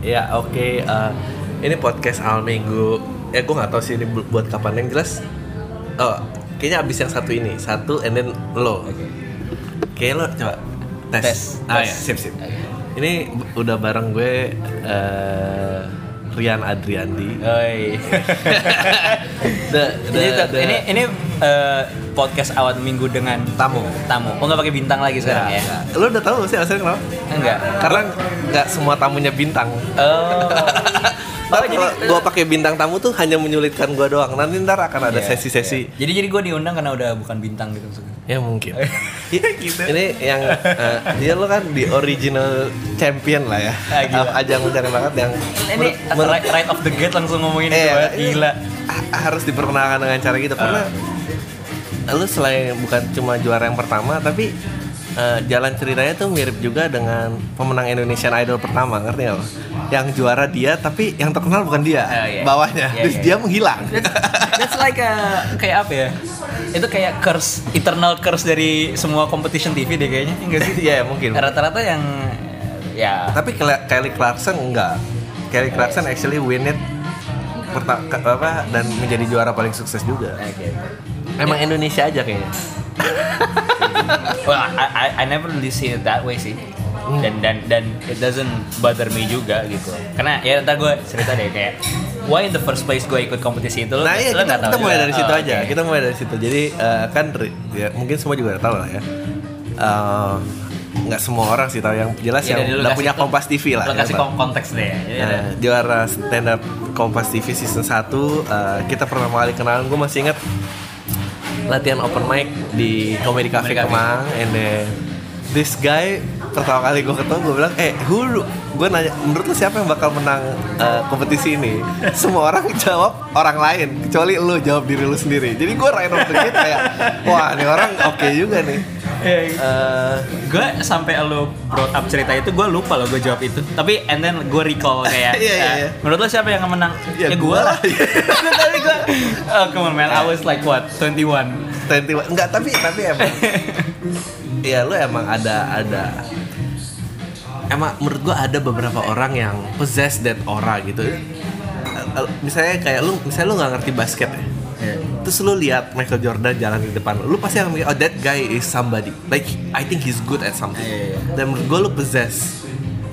Ya oke, eh, ini podcast awal minggu. Ya gue nggak tahu sih ini bu- buat kapan yang jelas. Oh, kayaknya abis yang satu ini, satu and then lo. Oke lo coba tes. Tes, Ah tes. ya, sip sip. Oke. Ini udah bareng gue eh, Rian Adriandi. Oi. The- the- the- ini ini eh, podcast awal minggu dengan tamu. tamu. Oh nggak pakai bintang lagi sekarang ya? Nggak, nggak. Lo udah tahu sih alasannya kenapa? Enggak. Karena nggak semua tamunya bintang. Oh. Ntar Oh, jadi- kalau gua pakai bintang tamu tuh hanya menyulitkan gua doang. Nanti ntar akan ada Iya, sesi-sesi. iya. Jadi jadi gue diundang karena udah bukan bintang gitu maksudnya. Ya mungkin. gitu. Ini yang eh, dia lo kan di original champion lah ya. Ah, gila. Ajang mencari bakat yang Ini menurut- right, right off the gate langsung ngomongin itu Iya, banget. ini Gila. ha- harus diperkenalkan dengan cara gitu karena lu selain bukan cuma juara yang pertama tapi eh, jalan ceritanya tuh mirip juga dengan pemenang Indonesian Idol pertama ngerti nggak lo? Yang juara dia tapi yang terkenal bukan dia Oh, iya. bawahnya Iya, terus iya. dia menghilang. That's like a, kayak apa ya? Itu kayak curse, eternal curse dari semua competition TV deh kayaknya, enggak sih? Iya mungkin. Rata-rata yang ya Tapi Kelly Clarkson enggak. Kelly Clarkson actually win it perta- ke- apa dan menjadi juara paling sukses juga. Gitu. Emang Indonesia aja kayaknya. Well, I, I, I never really see it that way sih. Dan dan dan it doesn't bother me juga gitu. Karena ya ntar gue cerita deh kayak why in the first place gue ikut kompetisi itu Nah iya kita, kita mulai juga. dari situ Oh, aja. oke. Kita mulai dari situ. Jadi eh, kan ya, mungkin semua juga udah tahu lah ya. Eh, nggak semua orang sih tahu yang jelas Ya, yang udah kasih punya tuh- Kompas TV lah. Lo ya, kasih kon- konteks deh. Jadi ada- Nah, juara stand up Kompas TV season 1 eh, kita pertama kali kenalan gue masih inget latihan open mic di Comedy Cafe. Kemang and then this guy pertama kali gue ketemu gue bilang eh who gue nanya menurut lu siapa yang bakal menang eh, kompetisi ini? Semua orang jawab orang lain kecuali lu jawab diri lu sendiri. Jadi gue right the gate kayak wah ini orang oke juga nih Iya, iya. Eh, gue sampai lo brought up cerita itu gue lupa lo gue jawab itu. Tapi and then gue recall kayak Iya, iya, eh, iya. menurut lo siapa yang menang? Ya, gue gua. lah tapi gue oh come on man. I was like what 21 21 enggak tapi tapi emang. Ya lu emang ada ada. Emang menurut gua ada beberapa orang yang possess that aura gitu. Eh, eh, misalnya kayak lu misalnya lu nggak ngerti basket ya terus lu lihat Michael Jordan jalan di depan lu, lu pasti akan mikir oh that guy is somebody. Like I think he's good at something. Iya, iya. dan menurut gua lu possess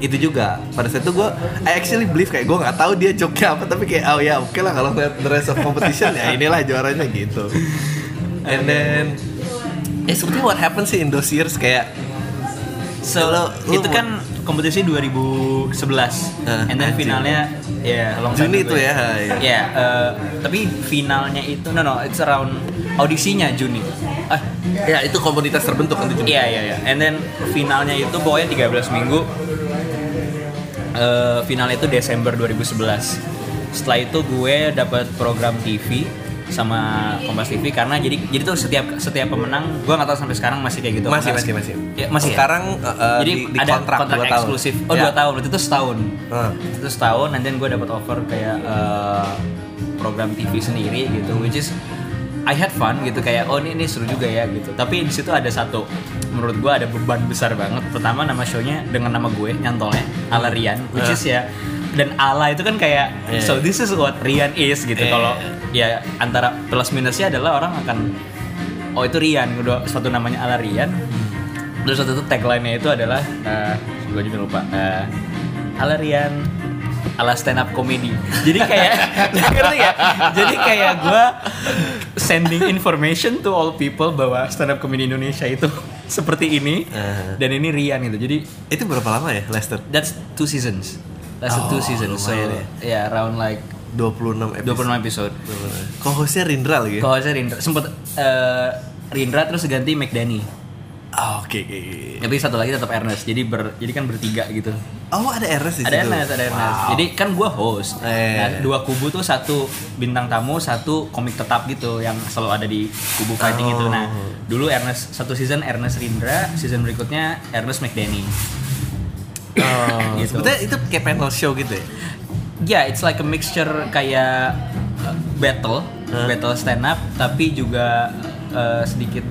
itu juga. Pada saat itu gue I actually believe kayak gue nggak tahu dia joke apa tapi kayak oh ya oke lah kalau ngeliat the rest of competition ya inilah juaranya gitu. And then eh seperti what happened sih in those years kayak so Lo- itu kan kompetisi 2011 Ah, and then anjing. finalnya ya long time Juni itu ya, iya. ya eh, tapi finalnya itu no no it's around audisinya Juni ah ya itu komunitas terbentuk kan itu Iya iya iya. And then finalnya itu pokoknya 13 minggu. Eh finalnya itu Desember 2011. Setelah itu gue dapat program TV sama Kompas TV karena jadi jadi tuh setiap setiap pemenang gue nggak tahu sampai sekarang masih kayak gitu. masih masih masih Ya, masih ya? sekarang eh, eh, jadi di, di ada kontrak, kontrak, dua tahun. eksklusif. Oh Ya. dua tahun. Berarti itu setahun. Ah. Itu setahun. Then gue dapat offer kayak eh, program TV sendiri gitu, which is I had fun gitu kayak oh ini ini seru juga ya gitu. Tapi di situ ada satu menurut gue ada beban besar banget. Pertama nama show-nya dengan nama gue nyantolnya Ala Rian, which is ya dan Ala itu kan kayak Yeah. so this is what Rian is gitu. Yeah. Kalau ya antara plus minusnya adalah orang akan oh itu Rian, udah suatu namanya Ala Rian. Terus waktu itu tagline-nya itu adalah gue juga lupa. eh, Ala Rian ala stand up comedy. Jadi kayak ngerti ya? Jadi kayak gue sending information to all people bahwa stand up comedy Indonesia itu seperti ini Eh. dan ini Rian gitu. Jadi itu berapa lama ya Lester that's two seasons. That's Oh, two seasons. So ya around like 26 episode 26 episode. kok hostnya Rindra lagi ya? Saya Rindra sempet eh, Rindra terus ganti McDanny. Ah, oke oke. Tapi satu lagi tetap Ernest. Jadi ber, jadi kan bertiga gitu. oh ada Ernest di Ada situ Ernest, ada Ernest. Wow. Jadi kan gue host. Eh. Nah, dua kubu tuh satu bintang tamu, satu komik tetap gitu yang selalu ada di kubu fighting Oh. itu. Nah, dulu Ernest satu season Ernest Rindra, season berikutnya Ernest McDanny. Oh, Gitu. sebetulnya itu kayak panel show gitu ya Ya, it's like a mixture kayak uh, battle, Hah? battle stand up, tapi juga uh, sedikit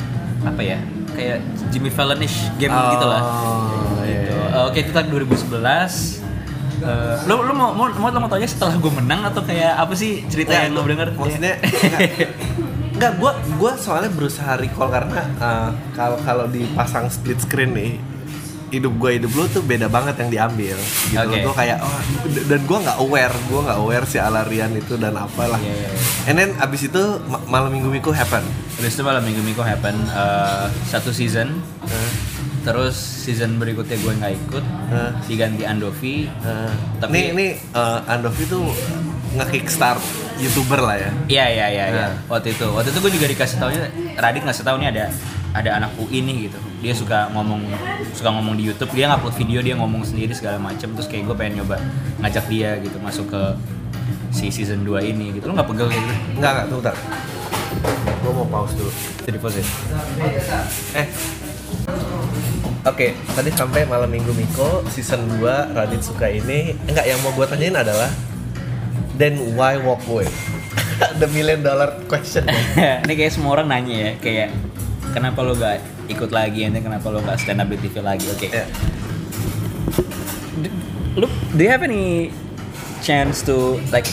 apa ya, kayak Jimmy Fallonish game gitu lah. Oh, iya, Gitu. iya. Uh, Oke, itu tadi 2011. Eh, lu lu mau mau mau, mau tau aja setelah gue menang atau kayak apa sih cerita Ya, yang lu denger? maksudnya enggak, enggak gua gua soalnya berusaha recall karena uh, kalau kalau dipasang split screen nih hidup gue hidup lu tuh beda banget yang diambil gitu Oke. gue kayak oh, dan gue nggak aware gue nggak aware si Alarian itu dan apalah Iya, iya, iya. and then abis itu ma- malam minggu minggu happen Habis itu malam minggu minggu happen eh, satu season, Eh, terus season berikutnya gue nggak ikut, eh, diganti Andovi. eh. Tapi- ini ini uh, Andovi tuh nge-kickstart youtuber lah ya Iya iya iya. iya. Waktu itu, waktu itu gue juga dikasih taunya, Radit ngasih tau nih ada ada anak UI nih gitu. Dia suka ngomong suka ngomong di YouTube. Dia ngupload video dia ngomong sendiri segala macem. Terus kayak gue pengen nyoba ngajak dia gitu masuk ke si season 2 ini gitu. Lu nggak pegel gitu? Enggak, enggak, tunggu bentar. Gue mau pause dulu. Jadi pause ya? Eh. Oke, tadi sampai malam minggu Miko season 2 Radit suka ini. Enggak, yang mau gue tanyain adalah then why walk away? The million dollar question. ini kayak semua orang nanya ya, kayak kenapa lo gak ikut lagi, nanti kenapa lo gak stand up di TV lagi? Oke. Ya. Lu do you have any chance to like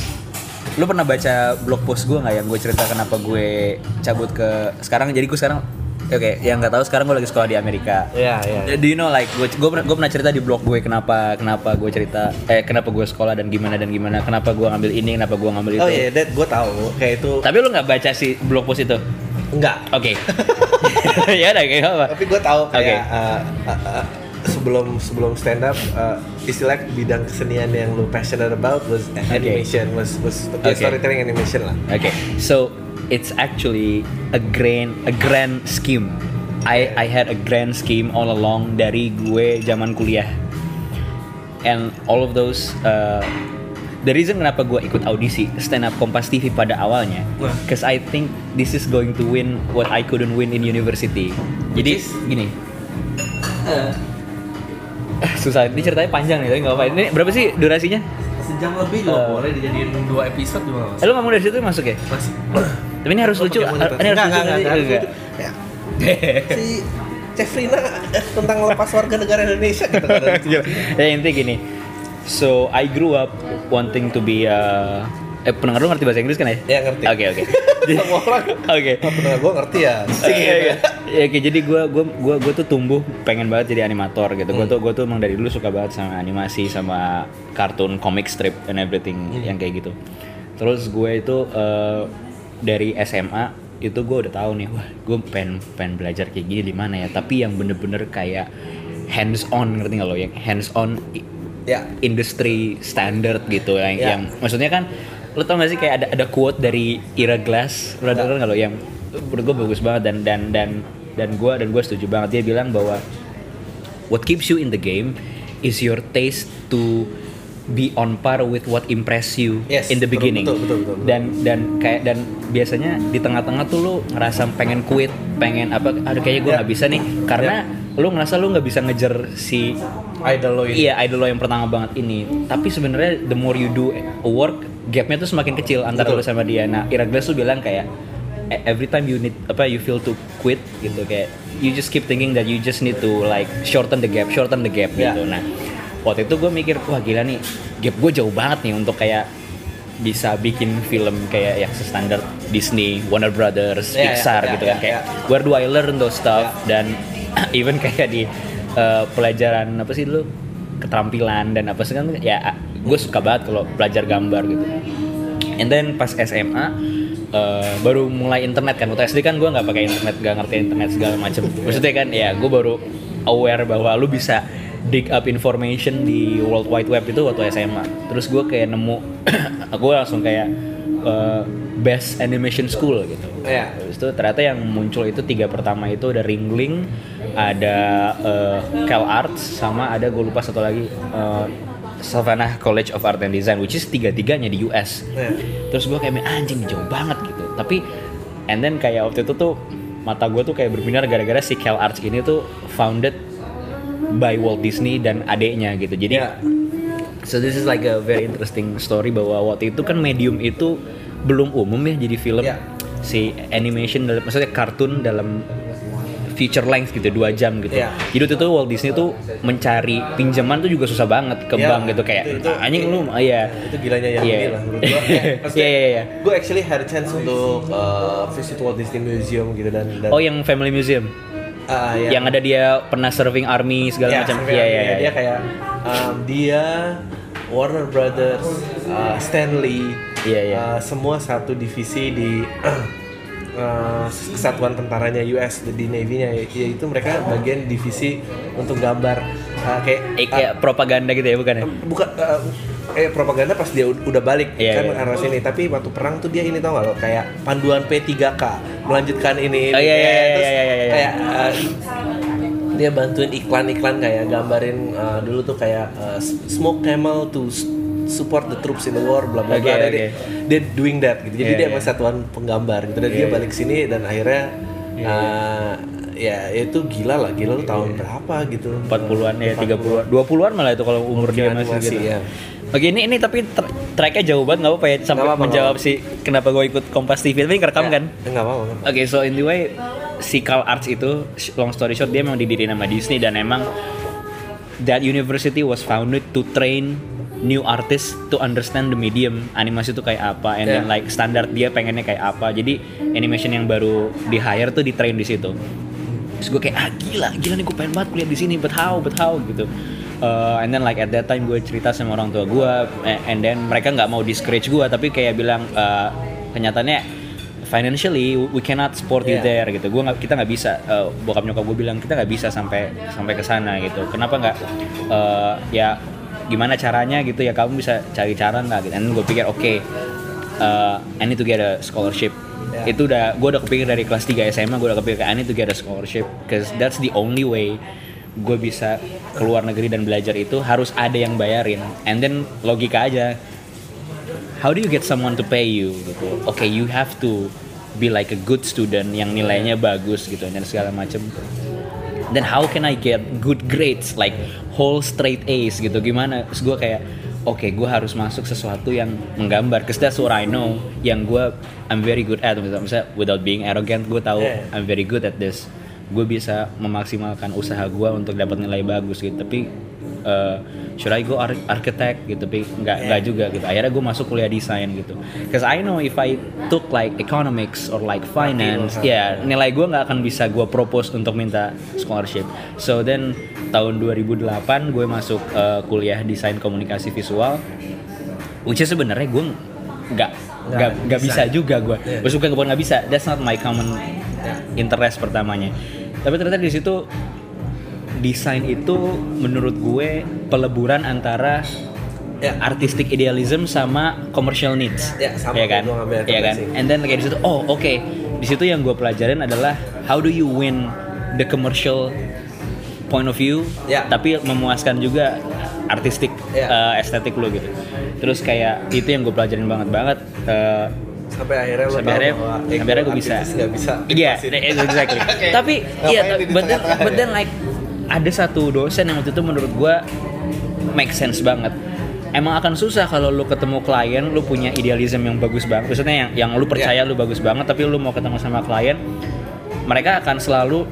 lu pernah baca blog post gue nggak yang gue cerita kenapa gue cabut ke sekarang jadi gue sekarang oke yang nggak tahu sekarang gue lagi sekolah di Amerika Iya, iya. Do you know like gue gue pernah, gue pernah cerita di blog gue kenapa kenapa gue cerita eh kenapa gue sekolah dan gimana dan gimana kenapa gue ngambil ini kenapa gue ngambil itu Oh iya, that gue tahu. Kayak itu tapi lu nggak baca si blog post itu enggak. oke ya udah kayak apa Tapi gue tahu kayak Oke. uh, uh, uh, sebelum sebelum stand up uh, istilah bidang kesenian yang lu passionate about was animation, was was Oke. storytelling animation lah. Okay, so it's actually a grand a grand scheme. I I had a grand scheme all along dari gue zaman kuliah. And all of those uh, the reason kenapa gue ikut audisi stand up Kompas TV pada awalnya, because I think this is going to win what I couldn't win in university. Jadi is? gini. susah, ini ceritanya panjang nih, tapi nggak apa. Ini berapa sih durasinya? Sejam lebih juga boleh dijadiin dua episode juga Eh, lu ngomong dari situ masuk ya? Masih. Tapi ini harus lucu. Ini harus lucu nanti. Enggak. Ya. si Cefrina eh, tentang lepas warga negara Indonesia gitu kan. ya intinya gini. So I grew up wanting to be a eh pendengar lu ngerti bahasa Inggris kan ya? Ya, ngerti. Oke oke. Semua orang Oke. Bener, gue ngerti ya. Oke, oke. Ya, oke, jadi gue gua gua gua tuh tumbuh pengen banget jadi animator gitu. Gue tuh gue tuh emang dari dulu suka banget sama animasi sama kartun, comic strip and everything yang kayak gitu. Terus gue itu eh, dari SMA itu gue udah tahu nih, wah gue pengen pengen belajar kayak gini di mana ya. Tapi yang bener-bener kayak hands on ngerti nggak lo? Yang hands on Ya. industri standard gitu yang, Ya. yang maksudnya kan lo tau gak sih kayak ada ada quote dari Ira Glass lo denger nggak lo yang menurut gue bagus banget dan dan dan dan gue dan gue setuju banget dia bilang bahwa what keeps you in the game is your taste to be on par with what impress you Yes, in the beginning betul, betul, betul, betul. dan dan kayak dan biasanya di tengah-tengah tuh lo ngerasa pengen quit pengen apa aduh kayaknya gue Ya. nggak bisa nih karena lo ngerasa lo nggak bisa ngejar si Idol lo ini. Iya, idol lo yang pertama banget ini. Tapi sebenarnya the more you do a work, gapnya tuh semakin kecil antara Betul. lo sama dia. Nah, Ira Glass tuh bilang kayak "E- every time you need apa you feel to quit gitu kayak you just keep thinking that you just need to like shorten the gap, shorten the gap Ya. gitu. Nah, waktu itu gue mikir wah gila nih, gap gue jauh banget nih untuk kayak bisa bikin film kayak yang standar Disney, Warner Brothers, Ya, ya, Pixar ya, gitu ya, kan kayak ya. where do I learn those stuff dan even kayak di uh, pelajaran apa sih dulu? Keterampilan dan apa sih kan ya gue suka banget kalau belajar gambar gitu. And then pas SMA uh, baru mulai internet kan. Waktu SD kan gue nggak pakai internet nggak ngerti internet segala macem maksudnya kan ya gue baru aware bahwa lu bisa dig up information di World Wide Web itu waktu SMA terus gue kayak nemu aku langsung kayak uh, best animation school gitu. Iya. Terus itu ternyata yang muncul itu tiga pertama itu ada Ringling, ada eh, Cal Arts, sama ada gue lupa satu lagi eh, Savannah College of Art and Design, which is tiga-tiganya di US. Iya. Terus gue kayak anjing jauh banget gitu. Tapi and then kayak waktu itu tuh mata gue tuh kayak berbinar gara-gara si Cal Arts ini tuh founded by Walt Disney dan adeknya gitu. Jadi Ya. So this is like a very interesting story bahwa waktu itu kan medium itu belum umum ya jadi film. Ya. Si animation dalam maksudnya kartun dalam feature length gitu dua jam gitu Iya. jadi waktu itu Walt Disney tuh mencari pinjaman tuh juga susah banget ke Iya, bank gitu kayak itu- itu- anjing lu ah, iya itu gilanya yang Iya. ini lah menurut gua. Iya, iya, iya. Gue actually had chance untuk uh, visit Walt Disney Museum gitu dan, dan oh yang Family Museum ah, ya. yang ada dia pernah serving army segala Ya, macam iya iya iya dia kayak um, dia Warner Brothers, uh, Stanley, Iya, iya. uh, semua satu divisi di uh, kesatuan tentaranya US di Navy-nya yaitu mereka bagian divisi untuk gambar uh, kayak Eh, kayak propaganda gitu ya bukan ya bukan uh, eh propaganda pas dia ud- udah balik Iya, kan iya. arah sini tapi waktu perang tuh dia ini tau gak lo kayak panduan P3K melanjutkan ini, ini. Oh, iya, iya, iya, terus iya, iya, iya. kayak uh, dia bantuin iklan-iklan kayak gambarin uh, dulu tuh kayak uh, smoke camel to support the troops in the war bla bla bla. Dia, doing that gitu. Jadi Iya, dia iya. emang satuan penggambar gitu. Dan Iya, dia iya. balik sini dan akhirnya uh, ya itu gila lah. Gila lu tahun berapa gitu. 40-an ya 30-an 20-an malah itu kalau umur dia masih gitu. ya. Oke ini ini tapi tra- tracknya jauh banget nggak apa-apa ya sampai apa-apa, menjawab nggak si kenapa gue ikut Kompas TV tapi kerekam kan. Ya, apa-apa nggak apa-apa. Oke so anyway si Cal Arts itu long story short dia memang didiriin sama Disney dan emang that university was founded to train new artists to understand the medium. Animasi itu kayak apa and then Yeah. like standar dia pengennya kayak apa. Jadi animation yang baru di hire tuh di train di situ. Terus gue kayak ah gila gila nih gue pengen banget kuliah di sini but how but how? Gitu. Uh, and then like at that time gue cerita sama orang tua gue and then mereka nggak mau discourage gue tapi kayak bilang uh, kenyataannya financially we cannot support you Yeah. there gitu. Gue nggak kita nggak bisa. Uh, bokap nyokap gue bilang kita nggak bisa sampai sampai ke sana gitu. Kenapa nggak? Uh, ya gimana caranya gitu ya kamu bisa cari cara nggak gitu. And gue pikir oke uh, I need to get a scholarship. Yeah. itu udah gue udah kepikir dari kelas 3 SMA gue udah kepikir I need to get a scholarship cause that's the only way gue bisa keluar negeri dan belajar itu harus ada yang bayarin. And then logika aja how do you get someone to pay you gitu? Okay you have to be like a good student yang nilainya bagus gitu dan segala macem then how can I get good grades like whole straight A's gitu? Gimana? Terus gue kayak oke gue harus masuk sesuatu yang menggambar. Cause that's what I know yang gue I'm very good at. Misalnya without being arrogant gue tahu Yeah. I'm very good at this gue bisa memaksimalkan usaha gue untuk dapat nilai bagus gitu. Tapi uh, should I go ar- architect gitu? Tapi nggak nggak juga gitu. Akhirnya gue masuk kuliah desain gitu. Cause I know if I took like economics or like finance ya nilai gue nggak akan bisa gue propose untuk minta scholarship. So then tahun 2008 gue masuk uh, kuliah desain komunikasi visual which is sebenarnya gue nggak nggak nggak bisa. juga gue Iya. gue suka bukan nggak bisa. That's not my common interest pertamanya tapi ternyata di situ desain itu menurut gue peleburan antara Ya. artistic idealism sama commercial needs Ya, sama ya kan ya kan and then kayak di situ oh oke di situ yang gue pelajarin adalah how do you win the commercial point of view Ya. tapi memuaskan juga artistik Ya. uh, estetik lo gitu terus kayak itu yang gue pelajarin banget banget uh, sampai akhirnya lo sampai tahu akhirnya sampai akhirnya gue bisa. nggak bisa. Iya dipasin. exactly. Oke. tapi iya but then, but then like ada satu dosen yang waktu itu menurut gue make sense banget. Emang akan susah kalau lu ketemu klien lu punya idealism yang bagus banget. Maksudnya yang yang lu percaya lu bagus banget tapi lu mau ketemu sama klien mereka akan selalu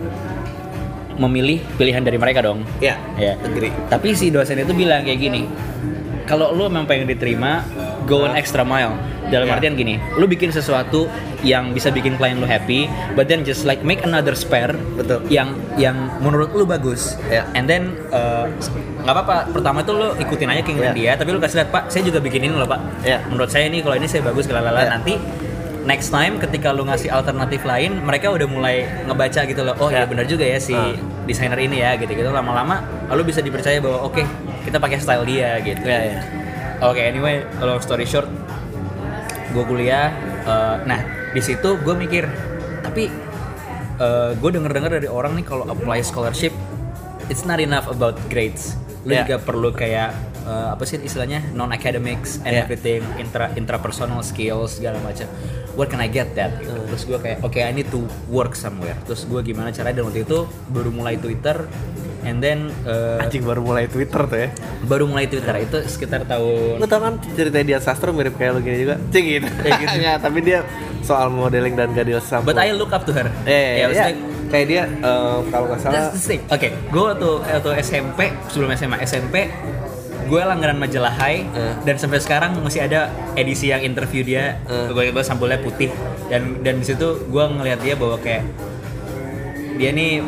memilih pilihan dari mereka dong. Ya ya agree. Tapi si dosen itu bilang kayak gini kalau lu memang pengen diterima go an extra mile dalam Ya. artian gini lu bikin sesuatu yang bisa bikin klien lu happy but then just like make another spare Betul. yang yang menurut lu bagus Ya. and then uh, nggak apa-apa pertama itu lu ikutin aja keinginan dia Ya. tapi lu kasih lihat pak saya juga bikin ini loh pak Ya. menurut saya ini kalau ini saya bagus lalala Ya. nanti next time ketika lu ngasih alternatif lain mereka udah mulai ngebaca gitu loh oh ya Ya. benar juga ya si Ah. desainer ini ya gitu gitu lama-lama lu bisa dipercaya bahwa oke kita pakai style dia gitu Ya, ya. Oke anyway long story short gue kuliah eh, nah di situ gue mikir tapi gue denger dengar dari orang nih kalau apply scholarship it's not enough about grades lu Yeah. juga perlu kayak eh, apa sih istilahnya non academics and Yeah. everything intra intrapersonal skills segala macam where can I get that gitu. Hmm. terus gue kayak oke I need to work somewhere terus gue gimana caranya dan waktu itu baru mulai Twitter and then eh, anjing baru mulai Twitter tuh ya baru mulai Twitter itu sekitar tahun Lu tau kan cerita dia sastro mirip kayak lu gini juga? Cik gitu. Kayak gitu. ya, tapi dia soal modeling dan gadil sampul. But I look up to her. Iya, iya, Ya, maksudnya iya. kayak dia eh, kalau nggak salah. Oke, gue waktu waktu SMP sebelum SMA SMP gue langganan majalah Hai Eh. dan sampai sekarang masih ada edisi yang interview dia Eh. gue sampulnya putih dan dan di situ gue ngelihat dia bahwa kayak dia nih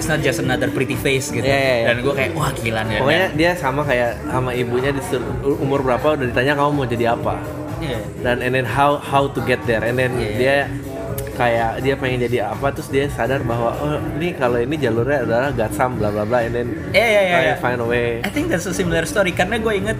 it's not just another pretty face gitu Iya, iya, iya. dan gue kayak wah gila nih pokoknya dia sama kayak sama ibunya disuruh umur berapa udah ditanya kamu mau jadi apa Iya. dan and then how how to get there and then iya. dia kayak dia pengen jadi apa terus dia sadar bahwa oh ini kalau ini jalurnya adalah gatsam bla bla bla and then iya, try iya. to find a way I think that's a similar story karena gue inget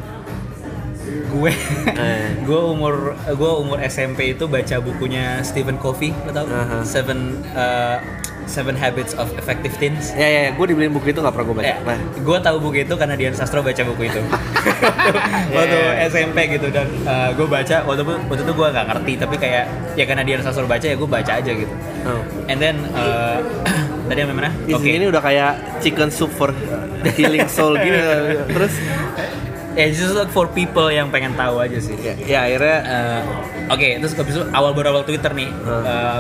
gue Eh. gue umur gue umur SMP itu baca bukunya Stephen Covey lo tau Aha. Seven uh, Seven Habits of Effective Teens. Ya ya, ya. Gue dibeliin buku itu nggak pernah gue baca. Ya, nah. gue tahu buku itu karena Dian Sastro baca buku itu. Waktu Yeah. SMP gitu dan gue baca waktu itu waktu itu gue nggak ngerti tapi kayak ya karena Dian Sastro baca ya gue baca aja gitu. Oh. and then uh, tadi yang mana? Di sini ini udah kayak chicken soup for healing soul gini terus? Ya just like for people yang pengen tahu aja sih. Ya, ya akhirnya Eh, Oke, terus habis itu awal berawal Twitter nih,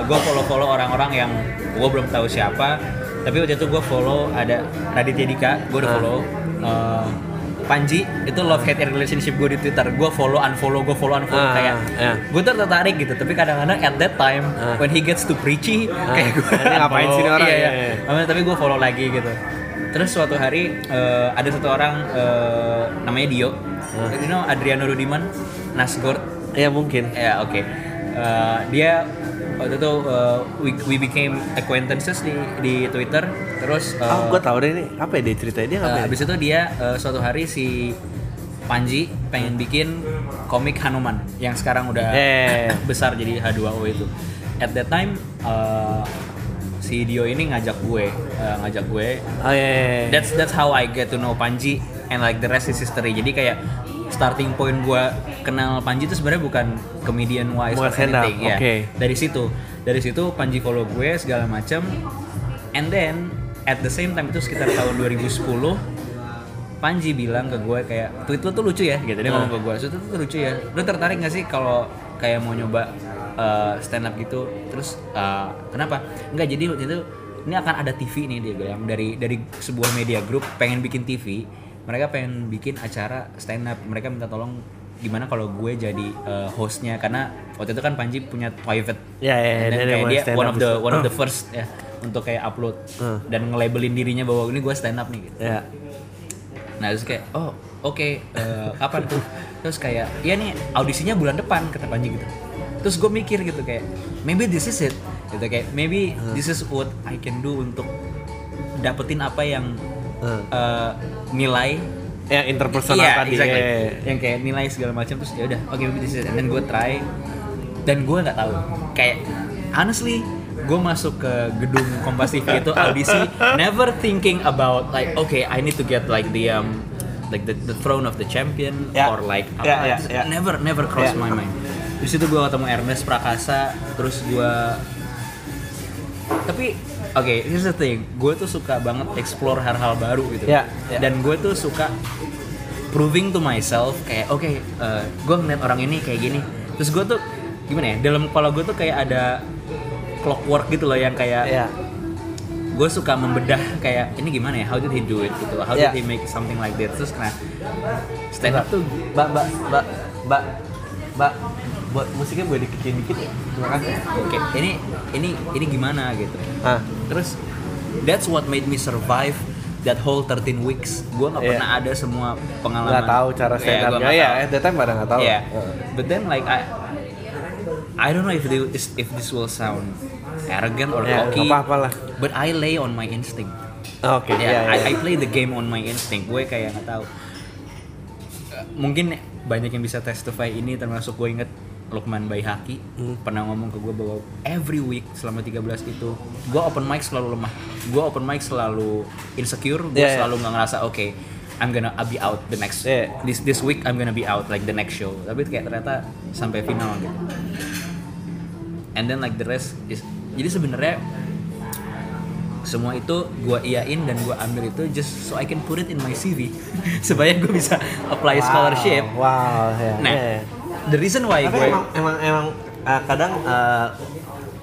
gue follow follow orang-orang yang gue belum tahu siapa, tapi waktu itu gue follow ada Raditya Dika, gue udah Ah. follow. Eh, Panji itu love hate relationship gue di Twitter, gue follow unfollow, gue follow unfollow Ah, kayak, ya. gue tuh tertarik gitu, tapi kadang-kadang at that time Ah. when he gets too preachy, kayak gue ngapain sih orang? Iya, Iya, iya. iya. Tapi gue follow lagi gitu. Terus suatu hari eh, ada satu orang eh, namanya Dio, Ah. you know Adriano Rudiman, Nasgord, ya mungkin Ya oke. Eh, dia waktu itu eh, we, we became acquaintances di di Twitter. Terus eh, oh gue tau deh ini apa ya dia ceritanya dia eh, ngapain habis itu dia eh, suatu hari si Panji pengen bikin komik Hanuman yang sekarang udah Eh. besar jadi H2O itu. At that time eh, si Dio ini ngajak gue, eh, ngajak gue oh ya, ya, ya. that's that's how I get to know Panji and like the rest is history. Jadi kayak starting point gua kenal Panji itu sebenarnya bukan comedian wise or stand up, anything ya. oke. Dari situ, dari situ Panji follow gue segala macam. And then at the same time itu sekitar tahun 2010 Panji bilang ke gue kayak tweet lu tuh lucu ya gitu dia ngomong ke gue tweet lu tuh lucu ya lu tertarik gak sih kalau kayak mau nyoba stand up gitu terus eh, kenapa enggak jadi waktu itu ini akan ada TV nih dia bilang dari dari sebuah media group pengen bikin TV mereka pengen bikin acara stand up. Mereka minta tolong gimana kalau gue jadi eh, hostnya. Karena waktu itu kan Panji punya private. Ya, And then dia kayak dia one of the one of the first ya untuk kayak upload. Hmm. dan nge-labelin dirinya bahwa ini gue stand up nih gitu. Ya. Nah terus kayak oh oke eh, kapan tuh? Terus kayak ya nih audisinya bulan depan kata Panji gitu. Terus gue mikir gitu kayak maybe this is it. Gitu kayak maybe this is what I can do untuk dapetin apa yang Hmm. eh, nilai yang interpersonal iya, tadi exactly. ya. yang kayak nilai segala macam terus ya udah oke maybe this is it then gue try dan gue nggak tahu kayak honestly gue masuk ke gedung Kompas TV itu audisi never thinking about like okay I need to get like the um like the, the throne of the champion Ya. or like apa Ya, ya, ya. never never cross Ya. my mind di situ gue ketemu Ernest Prakasa terus gue tapi oke here's the thing. Gue tuh suka banget explore hal-hal baru gitu. Ya, ya. dan gue tuh suka proving to myself kayak oke gue ngeliat orang ini kayak gini. Terus gue tuh gimana ya dalam kepala gue tuh kayak ada clockwork gitu loh yang kayak ya. gue suka membedah kayak ini gimana ya? How did he do it? Gitu. How Ya. did he make something like that terus nah stand up tuh mbak mbak mbak mbak mbak buat musiknya boleh dikecilin dikit ya terima kasih oke ini ini ini gimana gitu ah terus that's what made me survive that whole 13 weeks gue nggak Iya. pernah ada semua pengalaman nggak tahu cara Iya, stand nggak ya tahu. at that time pada nggak tahu Yeah. Heeh. But then like I I don't know if this if this will sound arrogant or ya cocky. nggak apa-apa lah But I lay on my instinct. oke Ya, ya, I, ya. I play the game on my instinct. Gue kayak nggak tahu. Mungkin banyak yang bisa testify ini termasuk gue inget Lukman Baihaki Hmm. pernah ngomong ke gue bahwa every week selama 13 itu gue open mic selalu lemah gue open mic selalu insecure gue Yeah, yeah. selalu nggak ngerasa oke I'm gonna I'll be out the next Yeah. this this week I'm gonna be out like the next show tapi kayak ternyata sampai final gitu and then like the rest is jadi sebenarnya semua itu gue iyain dan gue ambil itu just so I can put it in my CV supaya gue bisa apply scholarship wow ya nah ya. The reason why gue emang emang emang uh, kadang uh,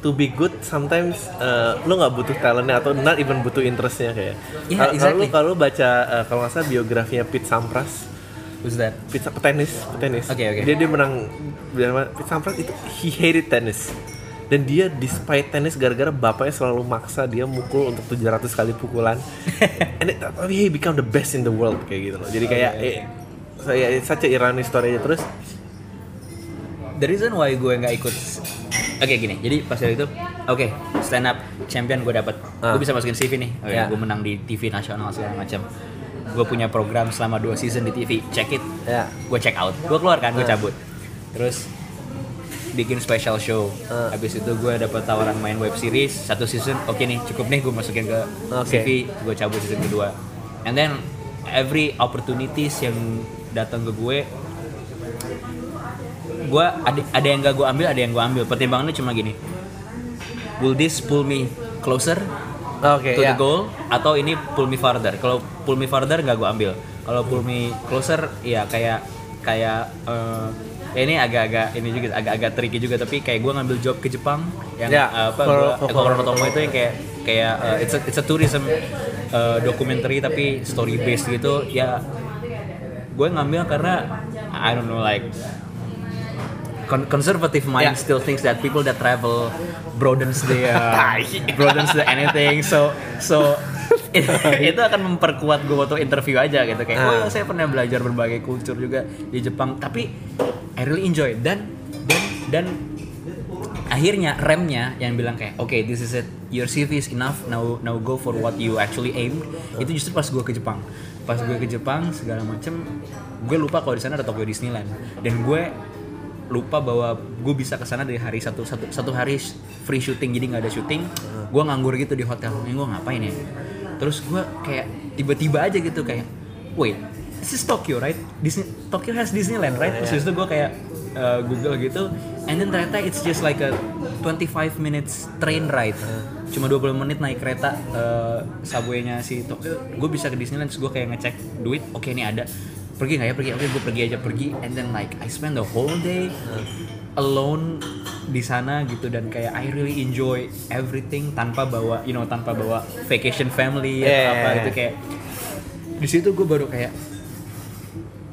to be good sometimes uh, lu nggak butuh talentnya atau not even butuh interestnya kayak. Yeah, kalau exactly. kalau baca uh, kalau nggak salah biografinya Pete Sampras. Who's that? Pete petenis petenis Oke, oke. dia dia menang dia- Pete Sampras itu he hated tennis. Dan dia despite tenis gara-gara bapaknya selalu maksa dia mukul untuk 700 kali pukulan. And it, tapi he become the best in the world kayak gitu loh. Jadi kayak eh, saya saja ironi story aja terus The reason why gue nggak ikut Oke gini, jadi pas dari itu Oke, stand up champion gue dapat Ah. Gue bisa masukin CV nih. Oke, Ya. gue menang di TV nasional segala macam Gue punya program selama 2 season di TV Check it. Ya. Gue check out. Gue keluar kan, gue Ah. cabut. Terus bikin special show. Ah. Habis itu gue dapat tawaran main web series. Satu season, oke nih cukup nih gue masukin ke Oke. CV Gue cabut season kedua. And then every opportunities yang datang ke gue gue ada ada yang gak gue ambil ada yang gue ambil. Pertimbangannya cuma gini. Will this pull me closer oke to ya. the goal? Atau ini pull me farther? Kalau pull me farther nggak gue ambil. Kalau pull me closer ya kayak kayak eh, ya ini agak-agak ini juga agak-agak tricky juga. Tapi kayak gue ngambil job ke Jepang yang Ya, eh, apa gua for- eh, Tomo itu yang kayak kayak eh, it's a it's a tourism eh, documentary tapi story based gitu. Ya gue ngambil karena I don't know like con- conservative mind Yeah. still thinks that people that travel broadens the uh, broadens the anything. So so itu akan memperkuat gue waktu interview aja gitu. Kayak oh saya pernah belajar berbagai kultur juga di Jepang. Tapi I really enjoy dan dan dan akhirnya remnya yang bilang kayak oke this is it. Your CV is enough. Now now go for what you actually aim. Itu justru pas gue ke Jepang. Pas gue ke Jepang segala macem gue lupa kalau di sana ada Tokyo Disneyland. Dan gue lupa bahwa gue bisa ke sana dari hari satu satu satu hari free shooting jadi nggak ada syuting gue nganggur gitu di hotel. Ini gue ngapain ya? Terus gue kayak tiba-tiba aja gitu kayak wait this is Tokyo right? Disney Tokyo has Disneyland right? Terus itu gue kayak uh, Google gitu and then ternyata it's just like a 25 minutes train ride. Cuma 20 menit naik kereta uh, subway-nya si Tokyo. Gue bisa ke Disneyland terus gue kayak ngecek duit oke ini ada pergi nggak ya? Pergi. Oke gue pergi aja. Pergi. And then like I spend the whole day alone di sana gitu. Dan kayak I really enjoy everything tanpa bawa you know tanpa bawa vacation family atau Yeah. apa. Gitu kayak di situ gue baru kayak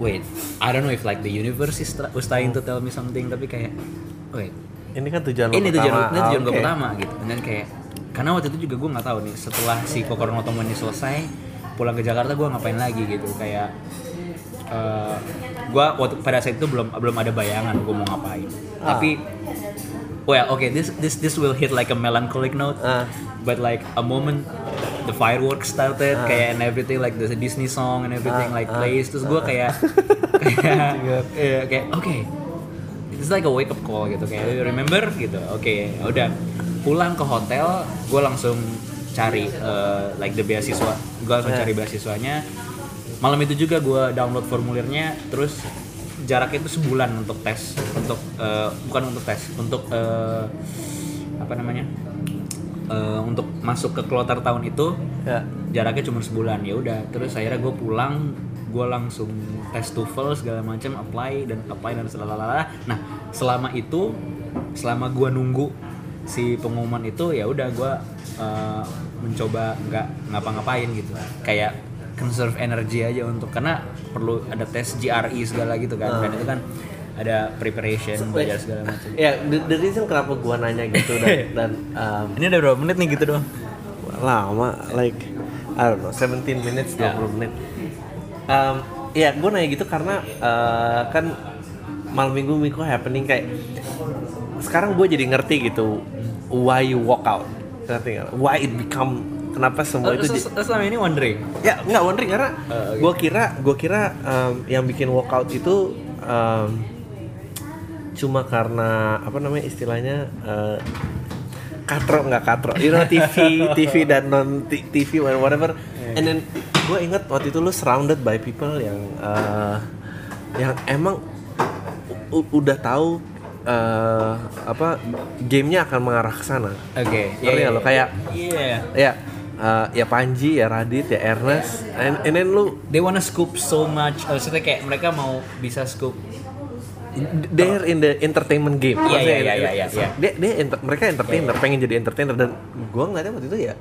wait I don't know if like the universe is was trying to tell me something tapi kayak wait. Ini kan tujuan lo ini tujuan pertama. ini tujuan Ah, gue pertama gitu. Dan kayak karena waktu itu juga gue nggak tahu nih setelah si Kokoro no Tomo ini selesai pulang ke Jakarta gue ngapain lagi gitu. Kayak eh gue waktu pada saat itu belum belum ada bayangan gue mau ngapain Ah. tapi well okay this this this will hit like a melancholic note Ah. but like a moment the fireworks started Ah. kayak and everything like the Disney song and everything Ah, like plays terus gue kayak kayak iya, kayak oke it's like a wake up call gitu kayak "You remember gitu oke udah pulang ke hotel gue langsung cari uh, like the beasiswa gue langsung Yeah. cari beasiswanya malam itu juga gue download formulirnya terus jaraknya itu sebulan untuk tes untuk uh, bukan untuk tes untuk uh, apa namanya Uh, untuk masuk ke kloter tahun itu ya. jaraknya cuma sebulan. Ya udah terus akhirnya gue pulang gue langsung tes TOEFL segala macam apply dan apply dan selalala nah selama itu selama gue nunggu si pengumuman itu ya udah gue uh, mencoba nggak ngapa-ngapain gitu. Kayak conserve energy aja untuk karena perlu ada tes GRE segala gitu kan. Dan itu kan ada preparation belajar segala macam. Ya the, the reason kenapa gua nanya gitu dan dan um, ini udah berapa menit nih gitu doang? Lama like I don't know 17 minutes 20 Ya. menit. Um, ya gue nanya gitu karena uh, kan malam minggu minggu happening kayak sekarang gue jadi ngerti gitu why you walk out. Ngerti nggak? why it become kenapa semua itu terus, di- terus selama ini wondering ya nggak wondering karena Oh, oke. gue kira gue kira um, yang bikin walkout itu um, cuma karena apa namanya istilahnya uh, katro nggak katro you know TV TV dan non TV whatever and then gue inget waktu itu lu surrounded by people yang uh, yang emang udah tahu uh, apa gamenya akan mengarah ke sana Oke, Ngerti nggak lo? Kayak- Iya. ya uh, ya Panji ya Radit ya Ernest and, and then lu They wanna scoop so much. Oh, Maksudnya kayak mereka mau bisa scoop they're in the entertainment game. Iya, iya, iya, iya, iya. Dia, dia enter- mereka entertainer, pengen jadi entertainer dan gua ngeliatnya waktu itu ya,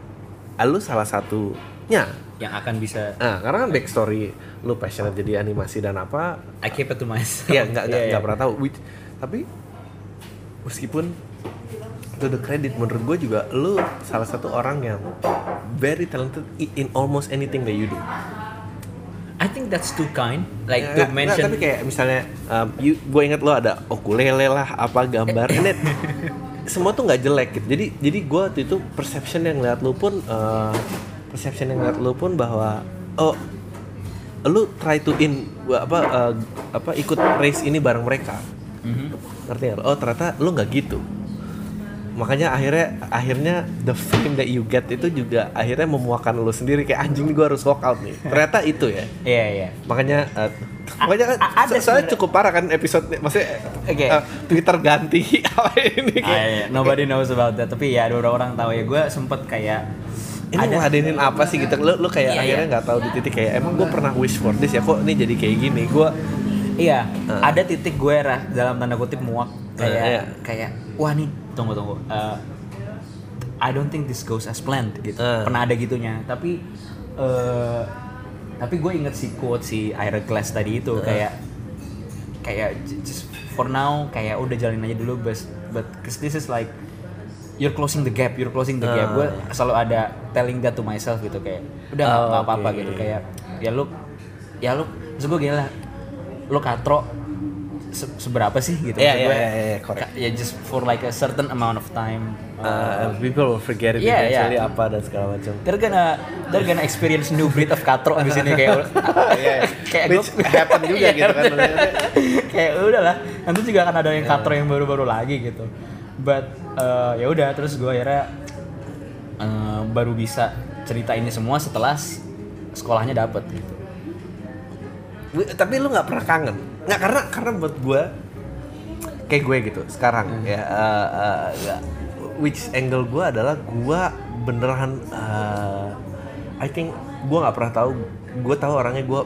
lu salah satunya. yang akan bisa Nah, karena kan backstory lu passionate jadi animasi dan apa, I keep it to myself. ya nggak nggak Iya, nggak iya. pernah tahu. Which- tapi meskipun to the credit menurut gue juga lu salah satu orang yang very talented in almost anything that you do. I think that's too kind like Ya, to nggak- mention nggak, tapi kayak misalnya um, gue inget lo ada ukulele lah apa gambar then semua tuh nggak jelek gitu jadi jadi gue waktu itu perception yang ngeliat lu pun uh, perception yang ngeliat lu pun bahwa oh lu try to in apa uh, apa ikut race ini bareng mereka Mhm. ngerti nggak? oh ternyata lu nggak gitu makanya akhirnya akhirnya the fame that you get itu juga akhirnya memuakan lu sendiri kayak anjing gue harus walk out nih ternyata itu ya Iya iya. makanya uh, makanya kan a- ada so- soalnya cukup parah kan episode maksudnya Oke. uh, Twitter ganti apa ini Ah, kayak iya, nobody knows about that. Tapi ya ada orang tahu ya. Gue sempet kayak ini ngeladenin apa sih gitu lu, lu kayak Iya, akhirnya iya. nggak tahu di titik kayak emang gue pernah wish for this ya kok ini jadi kayak gini gue Iya, Ah. ada titik gue dalam tanda kutip muak kayak iya. kayak wah nih tunggu tunggu. Uh, I don't think this goes as planned gitu. Ah. Pernah ada gitunya. Tapi uh, tapi gue inget si quote si Iron Glass tadi itu kayak kayak j- just for now kayak udah jalanin aja dulu but but cause this is like you're closing the gap, you're closing the gap. Ah. Gue selalu ada telling that to myself gitu kayak udah nggak Oh, apa-apa oke. gitu kayak ya lu ya lu maksud gue gini lah lu katro se- seberapa sih gitu? Iya, iya, gue, iya, iya, correct. ya just for like a certain amount of time uh, people will forget it Iya, eventually iya. apa dan segala macam. They're gonna they're gonna experience new breed of katro di sini kayak Iya, kayak gue Which happen juga Iya, gitu kan. kayak udah lah nanti juga akan ada yang katro yang baru-baru lagi gitu. But uh, ya udah terus gue akhirnya uh, baru bisa cerita ini semua setelah sekolahnya dapet gitu. Tapi lu nggak pernah kangen nggak karena karena buat gue kayak gue gitu sekarang ya uh, uh, which angle gue adalah gue beneran uh, I think gue nggak pernah tahu gue tahu orangnya gue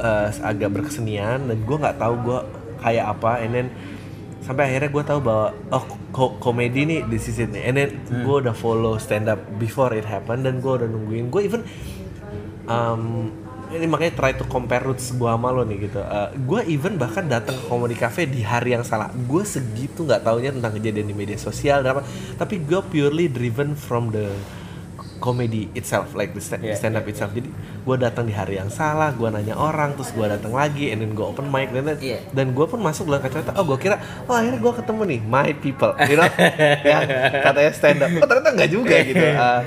uh, agak berkesenian dan gue nggak tahu gue kayak apa and then sampai akhirnya gue tahu bahwa oh ko- komedi nih this is it nih and then gue udah follow stand up before it happen dan gue udah nungguin gue even um, ini makanya try to compare roots gue sama lo nih gitu. gue even bahkan datang ke comedy cafe di hari yang salah. Gue segitu nggak taunya tentang kejadian di media sosial dan apa. Tapi gue purely driven from the comedy itself, like the sta- Yeah, stand up itself. Jadi gue datang di hari yang salah, gue nanya orang, terus gue datang lagi, and then gue open mic dan dan, Yeah. dan gue pun masuk dalam kacamata. Oh gue kira, oh akhirnya gue ketemu nih my people, you know, ya katanya stand up. Oh ternyata nggak juga gitu. Uh,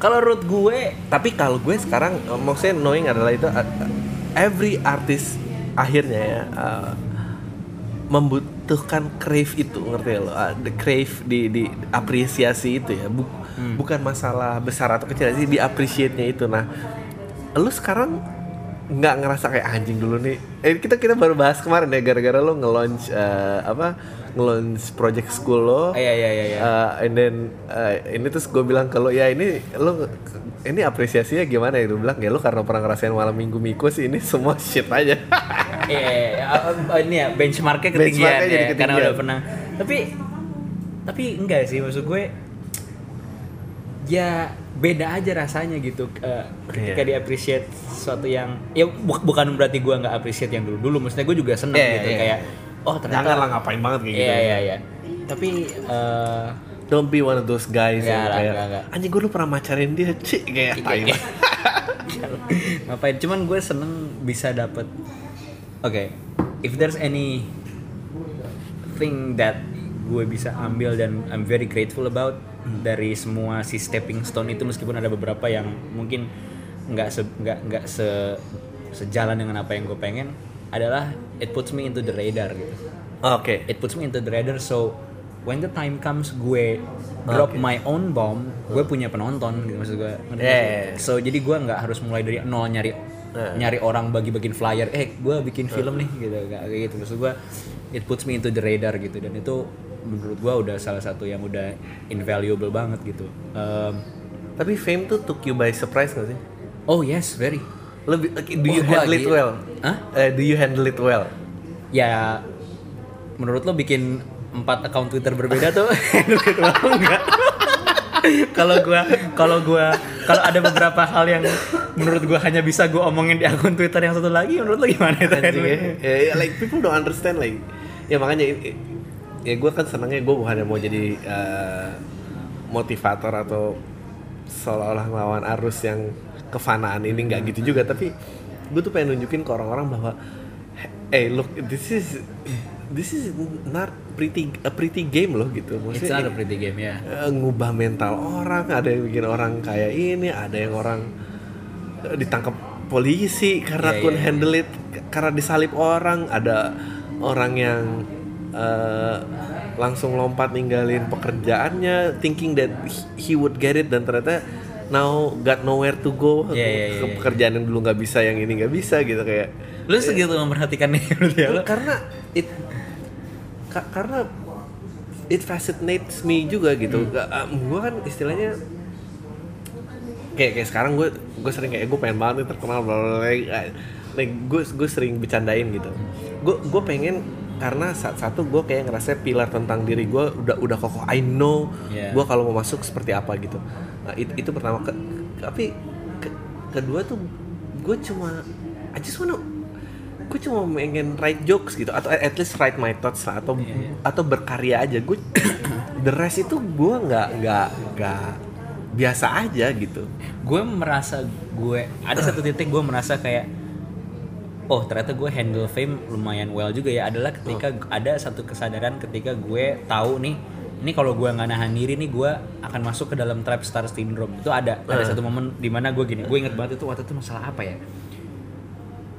kalau root gue tapi kalau gue sekarang uh, maksudnya knowing adalah itu uh, every artist akhirnya ya uh, membutuhkan crave itu ngerti ya lo? Uh, the crave di di apresiasi itu ya Bu- bukan masalah besar atau kecil sih di appreciate-nya itu. Nah lu sekarang nggak ngerasa kayak anjing dulu nih. Eh kita kita baru bahas kemarin ya gara-gara lo nge-launch uh, apa nge-launch project school lo Iya, iya, iya, iya. Uh, and then uh, ini terus gue bilang kalau ya ini lo ini apresiasinya gimana ya lu bilang ya lo karena pernah ngerasain malam minggu miko sih ini semua shit aja Iya, uh, uh, ini ya benchmarknya ketinggian Benchmarknya ya, karena ketinggian. udah pernah. Tapi tapi enggak sih maksud gue ya beda aja rasanya gitu uh, ketika Iya. di appreciate sesuatu yang ya bu- bukan berarti gue nggak appreciate yang dulu dulu maksudnya gue juga seneng Iya, gitu iya. kayak oh ternyata jangan lah ngapain banget kayak gitu. Iya iya iya. Tapi uh, don't be one of those guys Nggak yang lah, kayak anjing gue lu pernah macarin dia cik kayak tai banget. ngapain? Cuman gue seneng bisa dapet oke if there's any thing that gue bisa ambil dan I'm very grateful about dari semua si stepping stone itu meskipun ada beberapa yang mungkin nggak se nggak nggak se sejalan dengan apa yang gue pengen adalah it puts me into the radar gitu. Oke. It puts me into the radar so when the time comes gue drop Oke. my own bomb gue punya penonton gitu maksud gue. Yeah, yeah, yeah. so jadi gue nggak harus mulai dari nol nyari Nah. nyari orang bagi-bagiin flyer eh gue bikin film nih gitu kayak gitu. Maksud gue it puts me into the radar gitu dan itu menurut gue udah salah satu yang udah invaluable banget gitu. Um, tapi fame tuh took you by surprise gak sih? Oh yes very lebih do you Wah, handle it well Hah? Eh, do you handle it well ya menurut lo bikin empat account Twitter berbeda tuh handle itu mau enggak? kalau gua kalau gua kalau ada beberapa hal yang menurut gua hanya bisa gua omongin di akun Twitter yang satu lagi menurut lo gimana itu Anjing ya. Ya, ya, like people don't understand like ya makanya ya gue kan senangnya gue bukan mau jadi eh, motivator atau seolah-olah ngelawan arus yang kefanaan ini nggak gitu juga tapi gue tuh pengen nunjukin ke orang-orang bahwa hey look this is this is not pretty a pretty game loh gitu It's maksudnya not a pretty game ya. eh, ngubah mental orang ada yang bikin orang kayak ini ada yang orang eh, ditangkap polisi karena Iya, couldn't iya, handle it karena disalip orang ada orang yang eh, langsung lompat ninggalin pekerjaannya thinking that he would get it dan ternyata now got nowhere to go. Iya, iya, ke iya. pekerjaan yang dulu nggak bisa yang ini nggak bisa gitu kayak Lu segitu memperhatikan nih ya karena it ka- karena it fascinates me juga gitu. Gue kan istilahnya kayak kayak sekarang gue gue sering kayak gue pengen banget nih terkenal bla bla bla like gue gue sering bercandain gitu. Gue gue pengen karena saat satu gue kayak ngerasa pilar tentang diri gue udah udah kokoh. I know Yeah. gue kalau mau masuk seperti apa gitu nah, it- itu pertama. Ke, tapi ke- kedua tuh gue cuma I just wanna gue cuma pengen write jokes gitu. Atau at least write my thoughts lah atau Iya, atau berkarya aja. Gue the rest itu gue nggak nggak nggak biasa aja gitu. Gue merasa gue ada satu titik gue merasa kayak oh ternyata gue handle fame lumayan well juga ya. Adalah ketika ada satu kesadaran ketika gue tahu nih ini kalau gue nggak nahan diri nih gue akan masuk ke dalam trap star syndrome. Itu ada ada satu momen di mana gue gini gue inget banget itu waktu itu masalah apa ya?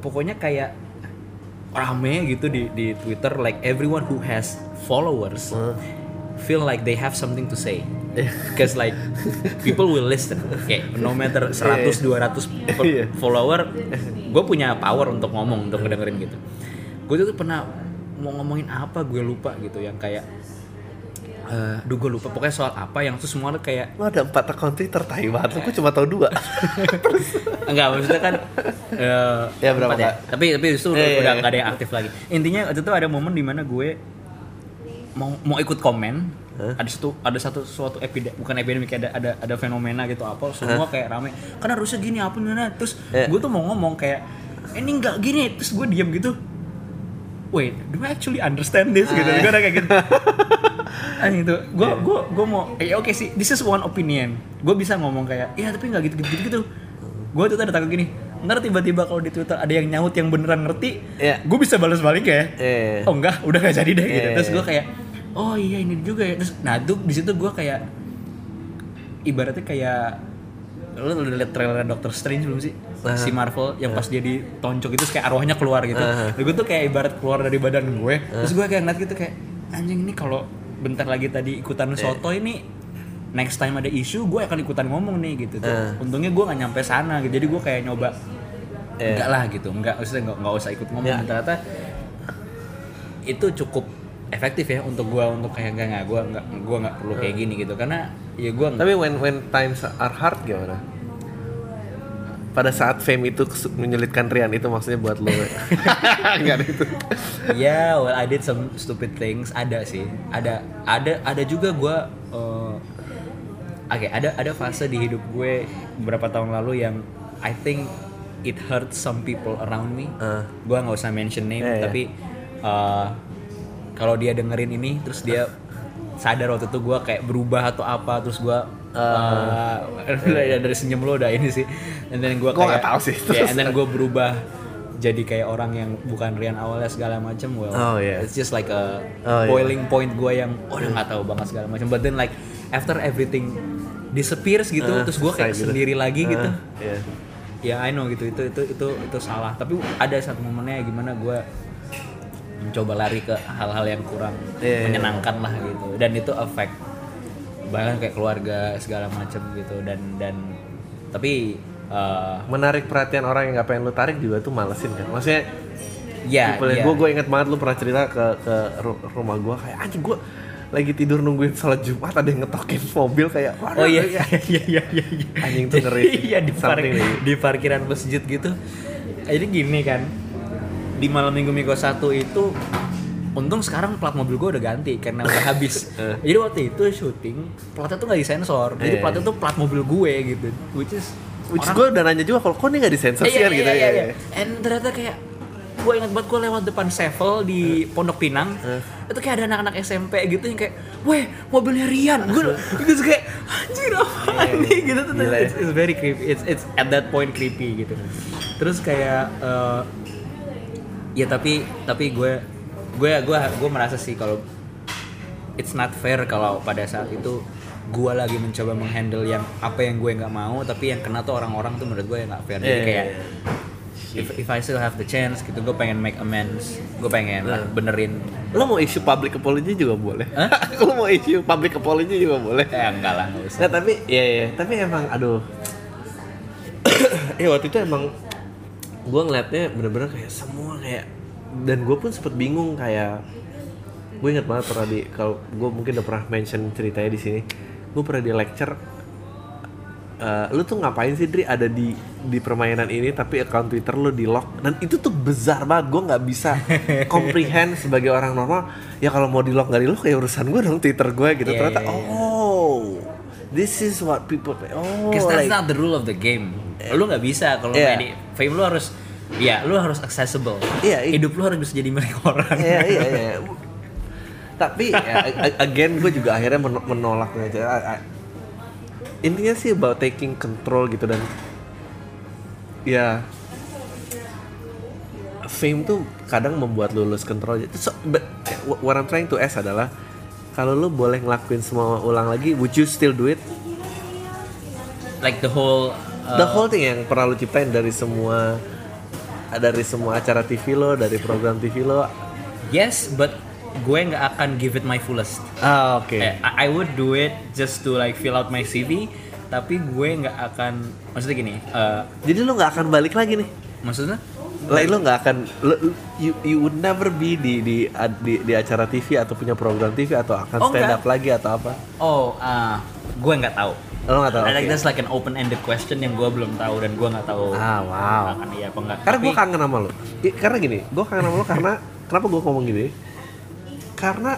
Pokoknya kayak rame gitu di di Twitter like everyone who has followers feel like they have something to say. Because like people will listen. Kayak no matter 100 200 per- Iya. follower gue punya power untuk ngomong untuk ngedengerin gitu. Gue tuh pernah mau ngomongin apa gue lupa gitu yang kayak eh duh gue lupa. Pokoknya soal apa yang tuh semua tuh kayak lo ada empat akun Twitter tai banget gue cuma tahu dua. Enggak maksudnya kan eh, Ya, berapa, ya. Tapi tapi itu udah, Iya, iya, udah iya. nggak ada yang aktif lagi. Intinya waktu itu ada momen di mana gue mau mau ikut komen. Ada satu ada satu suatu epidemi bukan epidemi kayak ada ada ada fenomena gitu apa semua kayak rame. Karena harusnya gini apa nih terus Iya. gue tuh mau ngomong kayak ini nggak gini. Terus gue diam gitu wait do I actually understand this? Gitu. Gue udah kayak gitu. Anjing itu gue gue gue mau eh oke sih this is one opinion. Gue bisa ngomong kayak ya tapi nggak gitu gitu gitu, gitu. gue tuh ada takut gini ntar tiba-tiba kalau di twitter ada yang nyaut yang beneran ngerti Iya. gue bisa balas balik ya? Iya. oh enggak udah gak jadi deh gitu. Iya. terus gue kayak oh iya ini juga ya. Terus nah tuh di situ gue kayak ibaratnya kayak lu udah liat trailer Doctor Strange belum sih? Si Marvel yang pas dia ditonjok itu kayak arwahnya keluar gitu. Gue tuh kayak ibarat keluar dari badan gue terus gue kayak ngeliat gitu kayak anjing ini kalau bentar lagi tadi ikutan soto ini next time ada isu gue akan ikutan ngomong nih gitu tuh. untungnya gue gak nyampe sana gitu. Jadi gue kayak nyoba Iya. enggak lah gitu. Enggak enggak, enggak usah ikut ngomong. Ya. ternyata itu cukup efektif ya untuk gua untuk kayak enggak enggak gua enggak gua enggak perlu kayak gini gitu. Karena ya gua tapi when when times are hard gimana? Pada saat fame itu menyulitkan Rian itu maksudnya buat lo? Enggak ada itu. Ya well I did some stupid things. Ada sih. Ada ada ada juga gua eh, oke ada ada fase di hidup gue beberapa tahun lalu yang I think it hurts some people around me. Ah. gua nggak usah mention name Iya, iya. tapi eh, kalau dia dengerin ini terus dia sadar waktu itu gua kayak berubah atau apa terus gua Ah. eh, dari senyum lo udah ini sih and then Gua kayak tahu sih, terus. and then gua berubah jadi kayak orang yang bukan Rian awalnya segala macam well Oh, yeah. it's just like a Oh, yeah. boiling point gue yang oh, udah nggak tahu banget segala macam but then like after everything disappears gitu Ah, terus gue kayak gitu. sendiri lagi gitu Ah, iya. ya I know gitu itu itu itu itu salah tapi ada satu momennya gimana gue mencoba lari ke hal-hal yang kurang Iya, iya. menyenangkan lah gitu dan itu affect bahkan kayak keluarga segala macam gitu dan dan tapi uh, menarik perhatian orang yang nggak pengen lu tarik juga tuh malesin kan maksudnya ya ya. gue gue inget banget lu pernah cerita ke ke ru- rumah gue kayak anjing gue lagi tidur nungguin sholat jumat ada yang ngetokin mobil kayak Oh iya iya iya iya iya. Anjing tuh ngeri. Iya di, park- di parkiran masjid gitu. Jadi gini kan. Di malam Minggu Minggu satu itu untung sekarang plat mobil gue udah ganti karena udah habis. Jadi waktu itu syuting platnya tuh nggak disensor. Jadi Iya. platnya tuh plat mobil gue gitu. Which is Which orang- gue udah nanya juga kalau kok ini nggak disensor sih Iya, kan gitu iya, ya. And ternyata kayak gue ingat banget gue lewat depan Sevel di Pondok Pinang. Itu kayak ada anak-anak SMP gitu yang kayak weh mobilnya Rian. Gue terus kayak anjir apa nih gitu tuh. Ya. it's, it's very creepy it's it's at that point creepy gitu terus kayak eh, ya tapi tapi gue gue gue gue merasa sih kalau it's not fair kalau pada saat itu gue lagi mencoba menghandle yang apa yang gue nggak mau tapi yang kena tuh orang-orang tuh menurut gue yang nggak fair jadi Iya, kayak iya, if, if I still have the chance gitu gue pengen make amends gue pengen lah benerin Lo mau issue public apology juga boleh. Hah? Lo mau issue public apology juga boleh. eh enggak lah nggak usah Nah tapi ya ya tapi emang aduh. ya waktu itu emang gue ngeliatnya bener-bener kayak semua kayak dan gue pun sempet bingung kayak gue inget banget pernah di kalau gue mungkin udah pernah mention ceritanya di sini gue pernah di lecture eh, lu tuh ngapain sih Dri ada di di permainan ini tapi account Twitter lu di lock dan itu tuh besar banget gue nggak bisa comprehend sebagai orang normal ya kalau mau di lock nggak di lock ya urusan gue dong Twitter gue gitu Iya, ternyata iya, iya. oh this is what people oh Because that's like- not the rule of the game. Lu nggak bisa kalau Iya. main di fame lu harus ya lu harus accessible. Iya, iya. Hidup lu harus bisa jadi milik orang. Iya iya iya. Tapi ya, again gue juga akhirnya men- menolaknya aja. Intinya sih about taking control gitu dan ya fame tuh kadang membuat lu lose control. So, but what I'm trying to ask adalah kalau lu boleh ngelakuin semua ulang lagi, would you still do it? Like the whole uh, The whole thing yang pernah lu ciptain dari semua dari semua acara TV lo, dari program TV lo. yes, but gue nggak akan give it my fullest. Ah, oke. Eh, I, I would do it just to like fill out my CV, tapi gue nggak akan maksudnya gini, eh, Jadi lu nggak akan balik lagi nih. maksudnya Like lu nggak akan lu- you, you would never be di di, di di acara TV atau punya program TV atau akan Oh, stand enggak. up lagi atau apa? oh ah, gue nggak tahu. Lo nggak tahu. I oke. that's like an open-ended question yang gue belum tahu dan gue nggak tahu Ah, wow. akan iya apa enggak. Karena gue kangen sama lo. Karena gini, gue kangen sama lo karena kenapa gue ngomong gini? Karena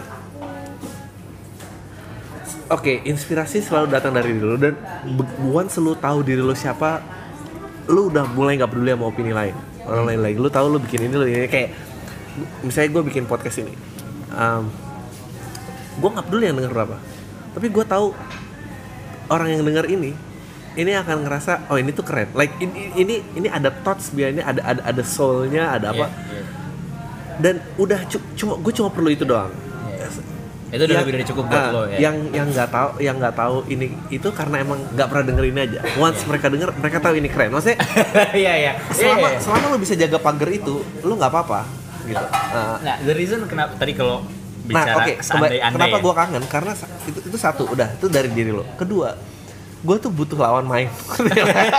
Oke, inspirasi selalu datang dari diri lo dan be- once lu tahu diri lo siapa, lu udah mulai nggak peduli sama opini lain orang lain lagi. Lu tahu lu bikin ini lu ini kayak misalnya gue bikin podcast ini, um, gue nggak peduli yang denger berapa, tapi gue tahu orang yang denger ini ini akan ngerasa oh ini tuh keren like ini ini ini ada thoughts biarnya ada ada ada soulnya ada apa Iya, iya. dan udah cu- cuma gue cuma perlu itu doang Itu udah lebih dari cukup buat ah, lo ya. yang yang nggak tahu yang nggak tahu ini itu karena emang nggak pernah denger ini aja once Iya. mereka denger mereka tahu ini keren maksudnya Iya iya. selama Iya, iya. selama lo bisa jaga pagar itu lo nggak apa-apa gitu Ah, Nah, the reason kenapa tadi kalau bicara oke. kemba- seandai-andai kenapa ya. gue kangen? Karena itu itu satu, udah itu dari diri lo. Kedua, gue tuh butuh lawan main.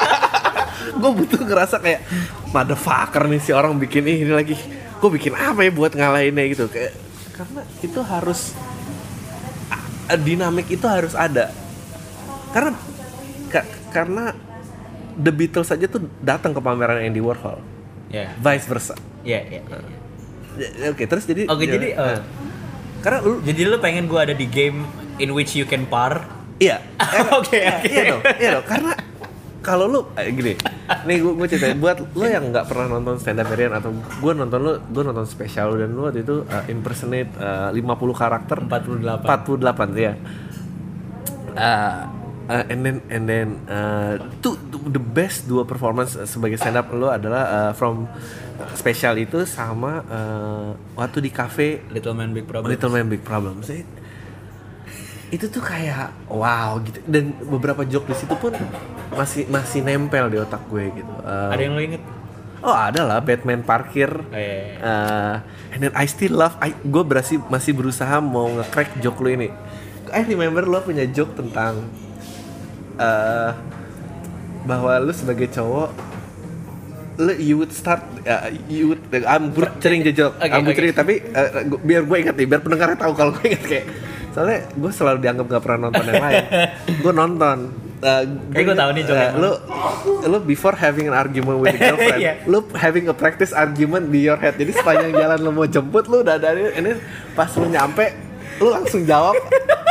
gue butuh ngerasa kayak motherfucker nih si orang bikin ini lagi. Gue bikin apa ya buat ngalahinnya gitu. Kayak karena itu harus dinamik itu harus ada. Karena ka- karena The Beatles saja tuh datang ke pameran Andy Warhol. Iya. Vice versa. Iya, iya. iya. Ya, Oke, terus jadi Oke, jadi, eh, eh, karena lu Jadi lu pengen gua ada di game in which you can par? Iya. Oke, Iya. Iya dong, iya dong. Karena kalau lu eh, gini, nih gue gue ceritain buat lu yang nggak pernah nonton stand up Marian atau gue nonton lu, gue nonton spesial lu dan lu waktu itu uh, impersonate uh, 50 karakter 48. 48 ya. Uh, uh, and then and then uh, itu the best dua performance uh, sebagai stand up lu adalah uh, from spesial itu sama uh, waktu di cafe Little Man Big Problem. Little Man Big Problem sih itu tuh kayak wow gitu dan beberapa joke di situ pun masih masih nempel di otak gue gitu Uh, Ada yang lu inget? oh ada lah Batman parkir Oh, iya, iya. Uh, and then I still love I, gue berasi masih berusaha mau nge-crack joke lu ini I remember lo punya joke tentang uh, bahwa lu sebagai cowok lu you would start uh, you would I'm butchering the joke Oke, I'm butchering tapi uh, gua- biar gue ingat nih biar pendengarnya tahu kalau gue ingat kayak soalnya gue selalu dianggap gak pernah nonton yang lain gue nonton Uh, Kayak gua tahu nih, uh, lu lu before having an argument with a girlfriend, Iya. lu having a practice argument di your head. Jadi sepanjang jalan lu mau jemput lu udah dari ini pas lu nyampe lu langsung jawab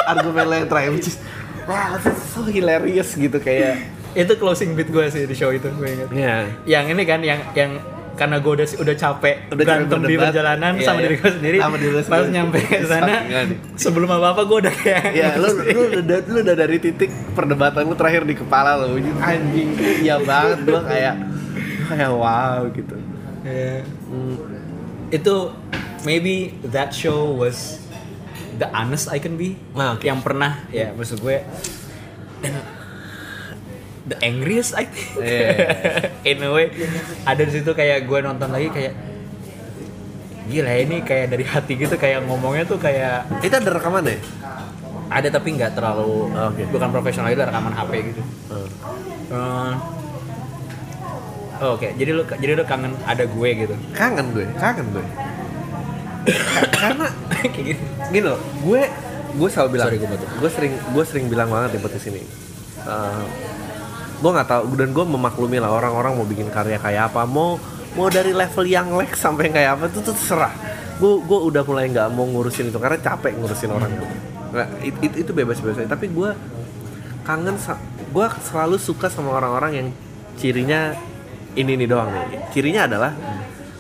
argumen lo yang terakhir which is wow this is so hilarious gitu kayak itu closing beat gue sih di show itu gue ingat. ya Yang ini kan yang yang karena gue udah udah capek Udah berantem di perjalanan Iya, sama iya. diri gue sendiri. Sama diri Pas sendiri. nyampe ke sana sebelum apa apa gue udah kayak ya lu lu udah lu udah dari titik perdebatan lu terakhir di kepala lu anjing iya banget gua kayak kayak wow gitu Iya. Hmm, itu maybe that show was the honest I can be Nah, oke. yang pernah ya maksud gue dan the angriest I think Iya. in a way ada di situ kayak gue nonton lagi kayak gila ini kayak dari hati gitu kayak ngomongnya tuh kayak itu ada rekaman ya ada tapi nggak terlalu Oke. bukan profesional itu rekaman HP gitu. Eh, oh, oke jadi lu jadi lu kangen ada gue gitu kangen gue kangen gue karena kayak gitu gini loh gue gue selalu bilang Sorry, gue gue sering gue sering bilang banget di podcast ini. Eh, gue nggak tahu dan gue memaklumi lah orang-orang mau bikin karya kayak apa mau mau dari level yang Lex sampai kayak apa itu tuh terserah. Gue gue udah mulai nggak mau ngurusin itu karena capek ngurusin orang gitu nah, it- it- itu bebas-bebas aja. tapi gue kangen gue selalu suka sama orang-orang yang cirinya ini nih doang nih. Cirinya adalah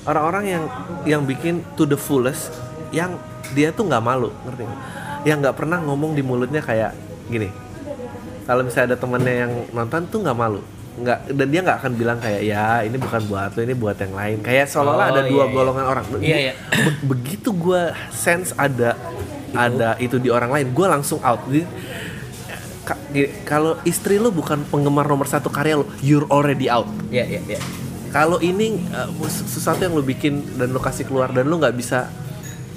orang-orang yang yang bikin to the fullest yang dia tuh nggak malu ngerti? Yang nggak pernah ngomong di mulutnya kayak gini. Kalau misalnya ada temennya yang nonton tuh nggak malu. Nggak dan dia nggak akan bilang kayak ya ini bukan buat lo ini buat yang lain. Kayak seolah-olah Oh, ada dua iya, iya. golongan orang. Iya, iya. Be- begitu gue sense ada ada itu di orang lain gue langsung out. Jadi, kalau istri lo bukan penggemar nomor satu karya lo you're already out. Ya ya ya kalau ini uh, sesuatu yang lo bikin dan lo kasih keluar dan lo nggak bisa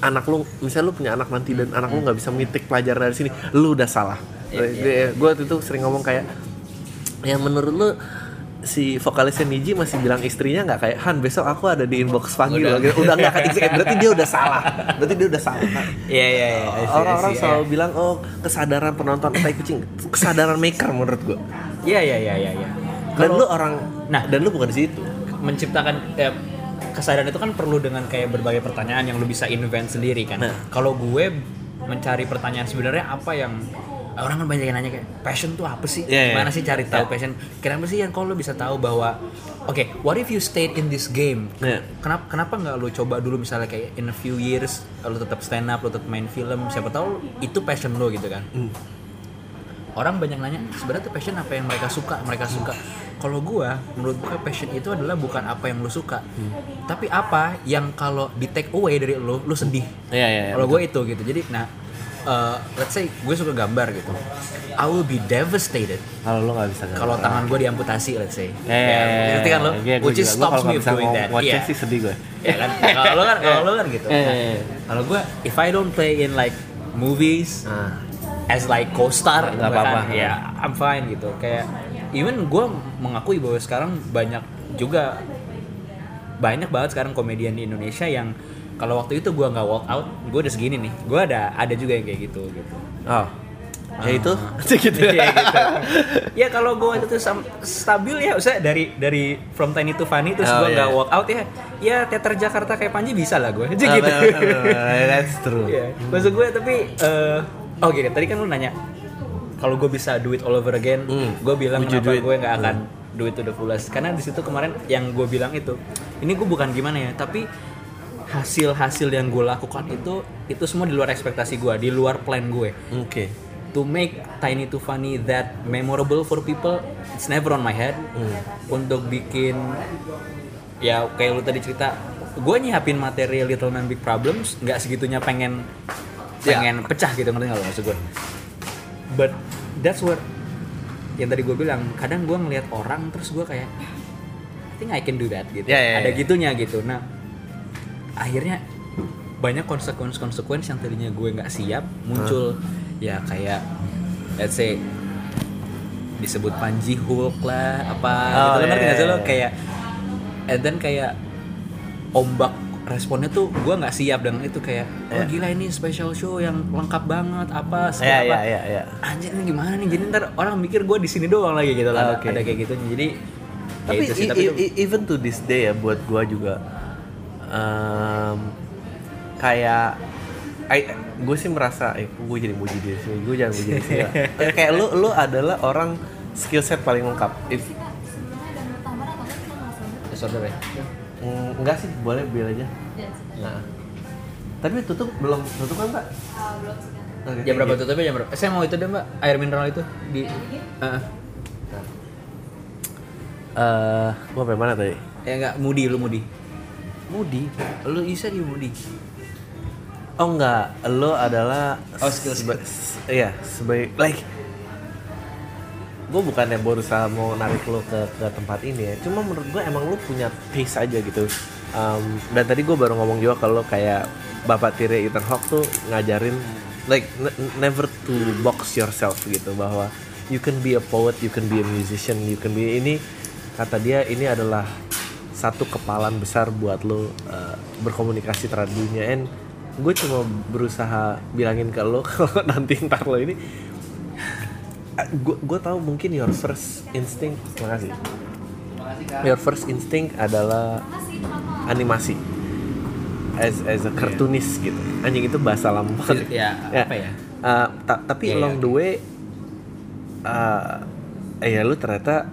anak lo misalnya lo punya anak nanti dan anak lo nggak bisa mitik pelajaran dari sini lo udah salah Iya, gue waktu itu sering ngomong kayak ya menurut lo si vokalisnya Niji masih bilang istrinya nggak kayak Han besok aku ada di inbox panggil Udah. gitu. udah nggak kayak gitu. berarti dia udah salah berarti dia udah salah Iya iya iya. Orang-orang selalu bilang oh kesadaran penonton tai kucing kesadaran maker menurut gue Iya iya iya iya. iya. dan Kalau lu orang Nah. dan lu bukan di situ menciptakan ya, kesadaran itu kan perlu dengan kayak berbagai pertanyaan yang lu bisa invent sendiri kan. Nah. Kalau gue mencari pertanyaan sebenarnya apa yang orang kan banyak yang nanya kayak passion tuh apa sih? Iya. Gimana sih cari tahu Iya. passion? Kenapa sih yang kalau lu bisa tahu bahwa oke, what if you stayed in this game? Iya. Kenapa kenapa nggak lu coba dulu misalnya kayak in a few years lu tetap stand up, lu tetap main film, siapa tahu itu passion lu gitu kan. Hmm. orang banyak nanya sebenarnya tuh passion apa yang mereka suka mereka suka kalau gua menurut gua passion itu adalah bukan apa yang lu suka. Tapi apa yang kalau di take away dari lu lu sedih. Iya, iya, iya, kalau gue itu gitu. Jadi nah uh, let's say gue suka gambar gitu. I will be devastated kalau lu nggak bisa kalau tangan gue diamputasi let's say. Eh, ya, ngerti kan lo iya, gua which is. Gua stops me bisa doing that. Iya. sih sedih gue ya kan? Kalau lo kan kalau lo kan gitu. Nah, eh, eh. kalau gue if I don't play in like movies Ah. as like co-star Nggak apa-apa. ya I'm fine gitu. Kayak even gue mengakui bahwa sekarang banyak juga banyak banget sekarang komedian di Indonesia yang kalau waktu itu gue nggak walk out gue udah segini nih. Gue ada ada juga yang kayak gitu gitu. Oh. Ya itu? Gitu. Iya, gitu. ya kalau gue itu stabil ya usah dari dari from tiny to funny terus Oh, gue nggak iya. walk out ya. Ya teater Jakarta kayak Panji bisa lah gue aja Ah, gitu benar. that's true. Iya, maksud gue tapi eh oke tadi kan lu nanya kalau gue bisa do it all over again, Hmm, gue bilang would kenapa gue nggak akan do it to the fullest. Karena di situ kemarin yang gue bilang itu ini gue bukan gimana ya tapi hasil-hasil yang gue lakukan itu itu semua di luar ekspektasi gue di luar plan gue. Oke. To make tiny to funny that memorable for people it's never on my head. Hmm. untuk bikin ya kayak lu tadi cerita gue nyiapin materi Little Man Big Problems nggak segitunya pengen Ya. pengen pecah gitu ngerti nggak lo maksud gue but that's what yang tadi gue bilang kadang gue ngelihat orang terus gue kayak I think I can do that gitu. Ya, ya, ada ya. gitunya gitu. Nah akhirnya banyak konsekuensi konsekuensi yang tadinya gue nggak siap muncul. Ya kayak let's say disebut Panji Hulk lah apa Oh, gitu. Lo ngerti nggak sih lo? kayak and then kayak ombak responnya tuh gue nggak siap dengan itu kayak oh Iya. gila ini special show yang lengkap banget apa segala apa. iya, iya, iya. anjir ini gimana nih? Jadi ntar orang mikir gue di sini doang lagi gitu Ah, ada, oke. ada kayak gitu. Jadi ya tapi, itu sih, i- tapi i- itu- i- even to this day ya buat gua juga em, kayak gue sih merasa eh gue jadi muji diri sendiri gue jangan muji diri Eh, kayak lu lu adalah orang skill set paling lengkap. If disorder ya enggak sih boleh bil aja. Nah. Tapi tutup belum tutup kan pak Oke, jam berapa tutupnya jam berapa? Eh, saya mau itu deh mbak. Air mineral itu di Heeh. Eh, gua sampai mana tadi? Ya enggak mudi lu mudi. Mudi? Lu bisa di mudi. Oh enggak. Lo adalah Oh, skill seba- iya sebagai like gue bukannya berusaha mau narik lo ke ke tempat ini ya. Cuma menurut gue emang lo punya taste aja gitu. Um, dan tadi gue baru ngomong juga kalau kayak bapak tiri Ethan Hawke tuh ngajarin like ne- never to box yourself gitu. Bahwa you can be a poet you can be a musician you can be ini kata dia ini adalah satu kepalan besar buat lo uh, berkomunikasi terhadap dunia. And gue cuma berusaha bilangin ke lo kalau nanti ntar lo ini gue gue tahu mungkin your first instinct terima kasih. Your first instinct adalah animasi. As as a cartoonist gitu. Anjing itu bahasa lama banget. ya apa ya? Uh, ta- tapi Iya, along iya. the way uh, ya lu ternyata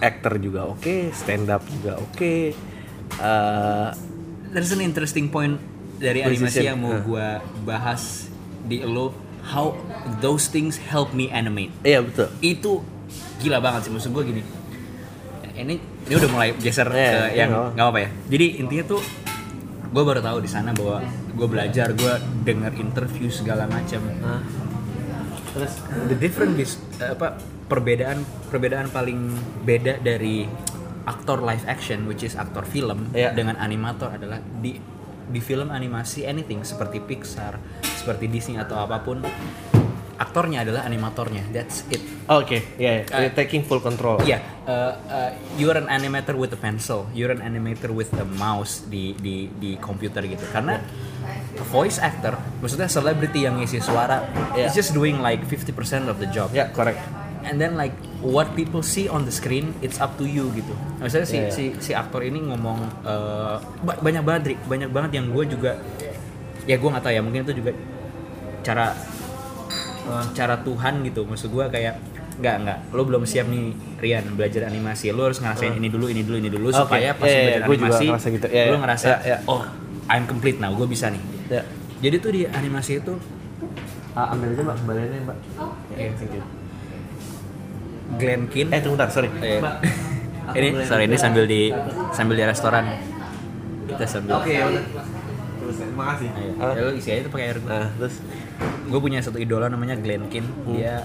actor juga oke stand up juga oke uh, there's an interesting point dari animasi Musician, yang mau uh. gua bahas di lo how those things help me animate. Iya betul. Itu gila banget sih maksud gue gini. Ini ini udah mulai geser Iya, ke iya, yang nggak apa. nggak apa ya. Jadi intinya tuh gue baru tahu di sana bahwa gue belajar gue denger interview segala macam. Nah, terus the different bis- eh, apa perbedaan perbedaan paling beda dari aktor live action which is aktor film Iya. dengan animator adalah di di film animasi anything seperti Pixar seperti Disney atau apa pun aktornya adalah animatornya. That's it. Oke ya Uh, you're taking full control. Iya, uh, uh, you're an animator with a pencil, you're an animator with a mouse di di di komputer gitu. Karena voice actor, maksudnya celebrity yang ngisi suara, Iya. is just doing like 50% of the job. ya correct. And then like what people see on the screen, it's up to you gitu. Misalnya si Iya, iya. si si aktor ini ngomong uh, ba- banyak banget, Rik. banyak banget yang gue juga, ya gue nggak tahu ya, mungkin itu juga cara uh, cara Tuhan gitu. Maksud gue kayak nggak nggak, lo belum siap nih Rian belajar animasi, lo harus ngerasain ini dulu, ini dulu, ini dulu Oke, supaya pas iya, lo iya, belajar gua juga animasi, ngerasa gitu. Iya, lo iya. ngerasa, Iya, iya. oh I'm complete now, gue bisa nih. ya Jadi tuh di animasi itu Ah, ambil aja mbak kembaliannya mbak Iya. thank you Glenn Keane. Eh tunggu bentar sorry. Eh, ini sorry ini sambil di sambil di restoran. Kita sambil. Oke ya udah. Terus terima kasih. Ayo, Ah, ya lu isi aja tuh pakai air gue. nah terus? Gue punya satu idola namanya Glenn Keane. Hmm. Dia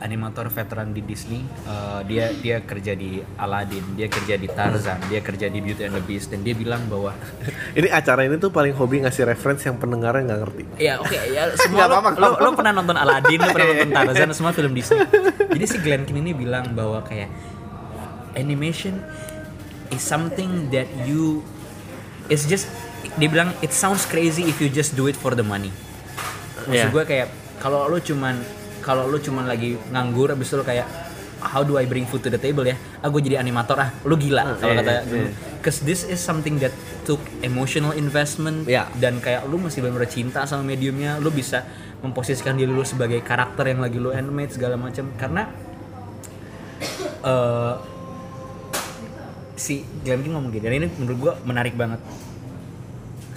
animator veteran di Disney. Eh, dia dia kerja di Aladdin, dia kerja di Tarzan, dia kerja di Beauty and the Beast dan dia bilang bahwa ini acara ini tuh paling hobi ngasih reference yang pendengarnya nggak ngerti ya oke ya semua lo, apa-apa, lo, lo apa-apa. pernah nonton Aladdin, lo pernah nonton Tarzan, semua film Disney. Jadi si Glenn Keane ini bilang bahwa kayak animation is something that you it's just dia bilang it sounds crazy if you just do it for the money. Iya. Maksud gue kayak kalau lu cuman kalau lu cuman lagi nganggur abis itu lu kayak how do I bring food to the table ya? Ah gue jadi animator ah, lu gila kalau iya, kata iya. Cause this is something that took emotional investment Iya. dan kayak lu masih benar cinta sama mediumnya, lu bisa memposisikan diri lu sebagai karakter yang lagi lu animate segala macam karena eh si Glenn Keane ngomong gini dan ini menurut gua menarik banget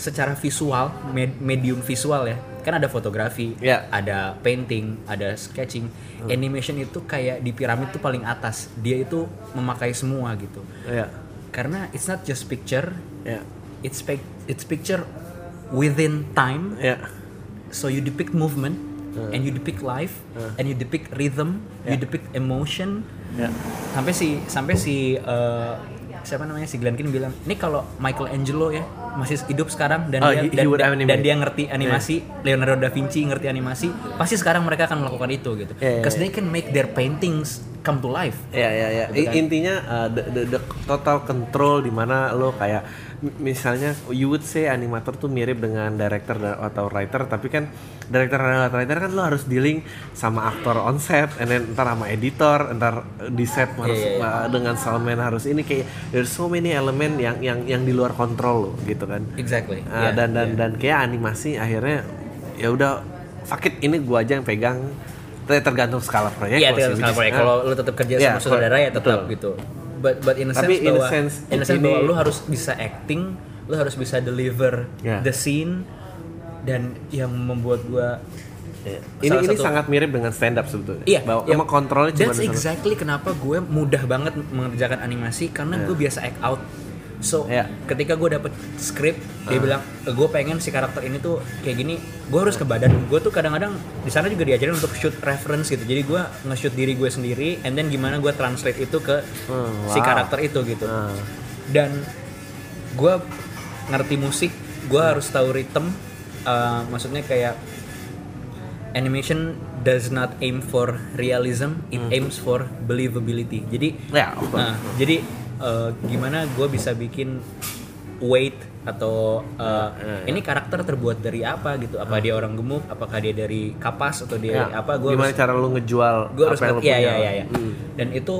secara visual med- medium visual ya. Kan ada fotografi Ya. ada painting ada sketching. Animation itu kayak di piramid tuh paling atas. Dia itu memakai semua gitu. Ya. Karena it's not just picture ya. it's pic- it's picture within time. Ya. So you depict movement and you depict life and you depict rhythm you depict emotion. Ya. Sampai si sampai si eh, siapa namanya? Si Glenn Keane bilang ini kalau Michelangelo ya masih hidup sekarang dan Oh, dia he- dan, dan, dia ngerti animasi Leonardo da Vinci ngerti animasi pasti sekarang mereka akan melakukan itu gitu Yeah, yeah, because they can make their paintings come to life. Ya ya ya. Gitu kan? Intinya uh, the, the, the total control di mana lo kayak misalnya you would say animator tuh mirip dengan director atau writer tapi kan director dan writer kan lo harus dealing sama aktor on set and then ntar sama editor ntar di set harus iya, iya. uh, dengan soundman harus ini kayak there's so many elemen yang yang yang di luar kontrol lo gitu kan. Exactly. Uh, Yeah, dan dan yeah. dan kayak animasi akhirnya ya udah fuck it ini gua aja yang pegang Ter- tergantung skala proyek Iya, tergantung skala proyek. ah. Kalau lu tetap kerja Iya, sama sutradara ya tetap betul. gitu. But but in a sense Tapi in a bahwa sense, in a sense bahwa lu harus bisa acting, lu harus bisa deliver Iya. the scene dan yang membuat gua Iya. Ini Salah ini satu- sangat mirip dengan stand up sebetulnya. Iya, Bahwa emang kontrolnya cuma That's exactly kenapa gue mudah banget mengerjakan animasi karena gue biasa act out. So, Iya. ketika gue dapet script, dia bilang, gue pengen si karakter ini tuh kayak gini, gue harus ke badan. Gue tuh kadang-kadang di sana juga diajarin untuk shoot reference gitu. Jadi gue nge-shoot diri gue sendiri, and then gimana gue translate itu ke Hmm, si wow. karakter itu gitu. Ah. Dan gue ngerti musik, gue harus tahu rhythm. Uh, maksudnya kayak animation does not aim for realism, it aims for believability. Jadi, Ya, nah, jadi uh, gimana gue bisa bikin weight atau uh, Ya, ya, ya. ini karakter terbuat dari apa gitu? Apa dia orang gemuk? Apakah dia dari kapas atau dia Ya, apa? Gue gimana harus cara lu ngejual gue harus yang lu punya? iya, iya, iya. Hmm. Dan itu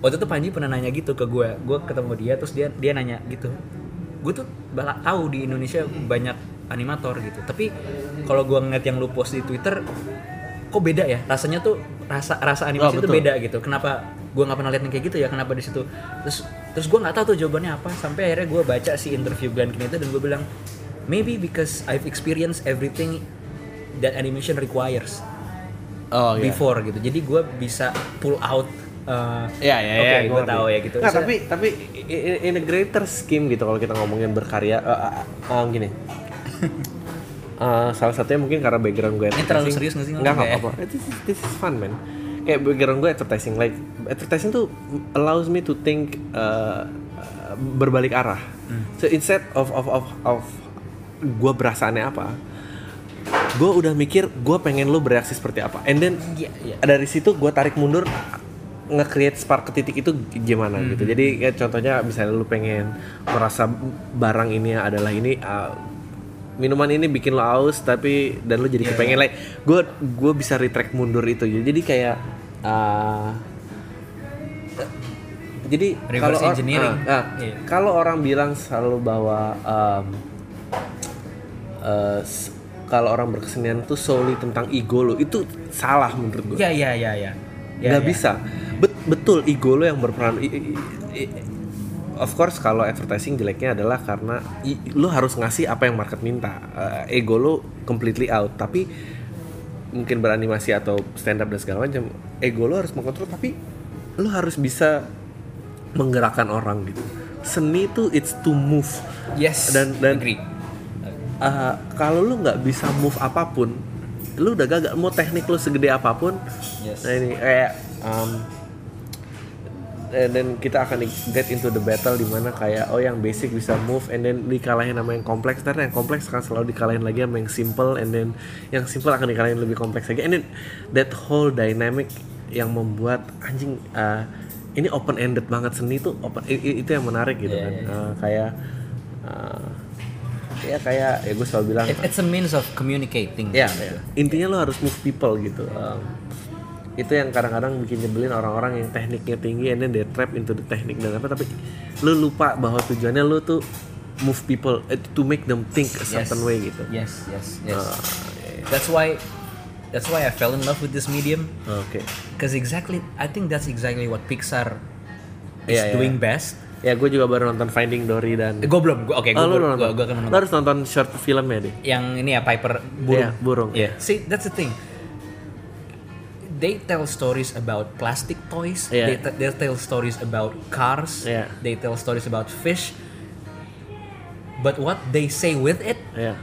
waktu itu Panji pernah nanya gitu ke gue. Gue ketemu dia terus dia dia nanya gitu. Gue tuh bala- tahu di Indonesia banyak animator gitu. Tapi kalau gue ngeliat yang lu post di Twitter kok beda ya? Rasanya tuh rasa rasa animasi Oh, itu beda gitu. Kenapa gue nggak pernah lihat yang kayak gitu ya? Kenapa di situ? Terus terus gue nggak tahu tuh jawabannya apa. Sampai akhirnya gue baca si interview Glenn Knito dan gue bilang maybe because I've experienced everything that animation requires Oh, iya. before gitu. Jadi gue bisa pull out. uh, Iya, iya, Oke, iya, gue tahu ya gitu. Nggak, So- tapi tapi in a greater scheme gitu kalau kita ngomongin berkarya eh, eh, eh, gini. Eh, salah satunya mungkin karena background gue Ini terlalu serius nggak sih Enggak ngomongnya? apa-apa. This is, this is fun man. Kayak background gue advertising like advertising tuh allows me to think eh, berbalik arah. Hmm. So instead of of of of gue berasaannya apa, gue udah mikir gue pengen lo bereaksi seperti apa, and then Iya, iya. dari situ gue tarik mundur nge-create spark ke titik itu gimana Hmm. gitu. Jadi kayak contohnya misalnya lu pengen merasa barang ini adalah ini uh, minuman ini bikin lo aus tapi dan lu jadi Iya, kepengen like gue gue bisa retract mundur itu jadi kayak uh, jadi Reverse kalau or- engineering. ah, ah, Iya. kalau orang bilang selalu bahwa um, uh, kalau orang berkesenian tuh solely tentang ego lo itu salah menurut gue Iya iya iya iya. Ya, nggak ya. bisa Bet- betul ego lo yang berperan I- i- i- of course kalau advertising jeleknya adalah karena i- lo harus ngasih apa yang market minta Eh, ego lo completely out tapi mungkin beranimasi atau stand up dan segala macam ego lo harus mengontrol tapi lo harus bisa menggerakkan orang gitu seni itu it's to move Yes. Dan- dan- agree. Uh, kalau lu nggak bisa move apa pun, lu udah gagal. Mau teknik lu segede apa pun, Yes. nah ini kayak um, and then kita akan get into the battle di mana kayak oh yang basic bisa move and then dikalahin sama yang kompleks, terus yang kompleks akan selalu dikalahin lagi sama yang simple and then yang simple akan dikalahin lebih kompleks lagi. And then that whole dynamic yang membuat anjing uh, ini open ended banget seni tuh open itu yang menarik gitu Iya, kan. iya. Uh, kayak uh, ya kayak ya gue selalu bilang It- it's a means of communicating. gitu. ya. intinya lo harus move people gitu Um, itu yang kadang-kadang bikin nyebelin orang-orang yang tekniknya tinggi and then they trap into the teknik dan apa tapi lo lupa bahwa tujuannya lo tuh move people eh, to make them think a certain way gitu Yes yes yes. Ah, That's why that's why I fell in love with this medium. oke Cause exactly, I think that's exactly what Pixar is Iya, iya. doing best. ya gue juga baru nonton Finding Dory dan Gue belum, gue oke, gue oh, lo gue gue akan lo nonton. harus nonton short filmnya deh Yang ini ya Piper burung. Iya, burung. Yeah. See, that's the thing. They tell stories about plastic toys. Iya. They, t- they tell stories about cars. Iya. They tell stories about fish. But what they say with it ya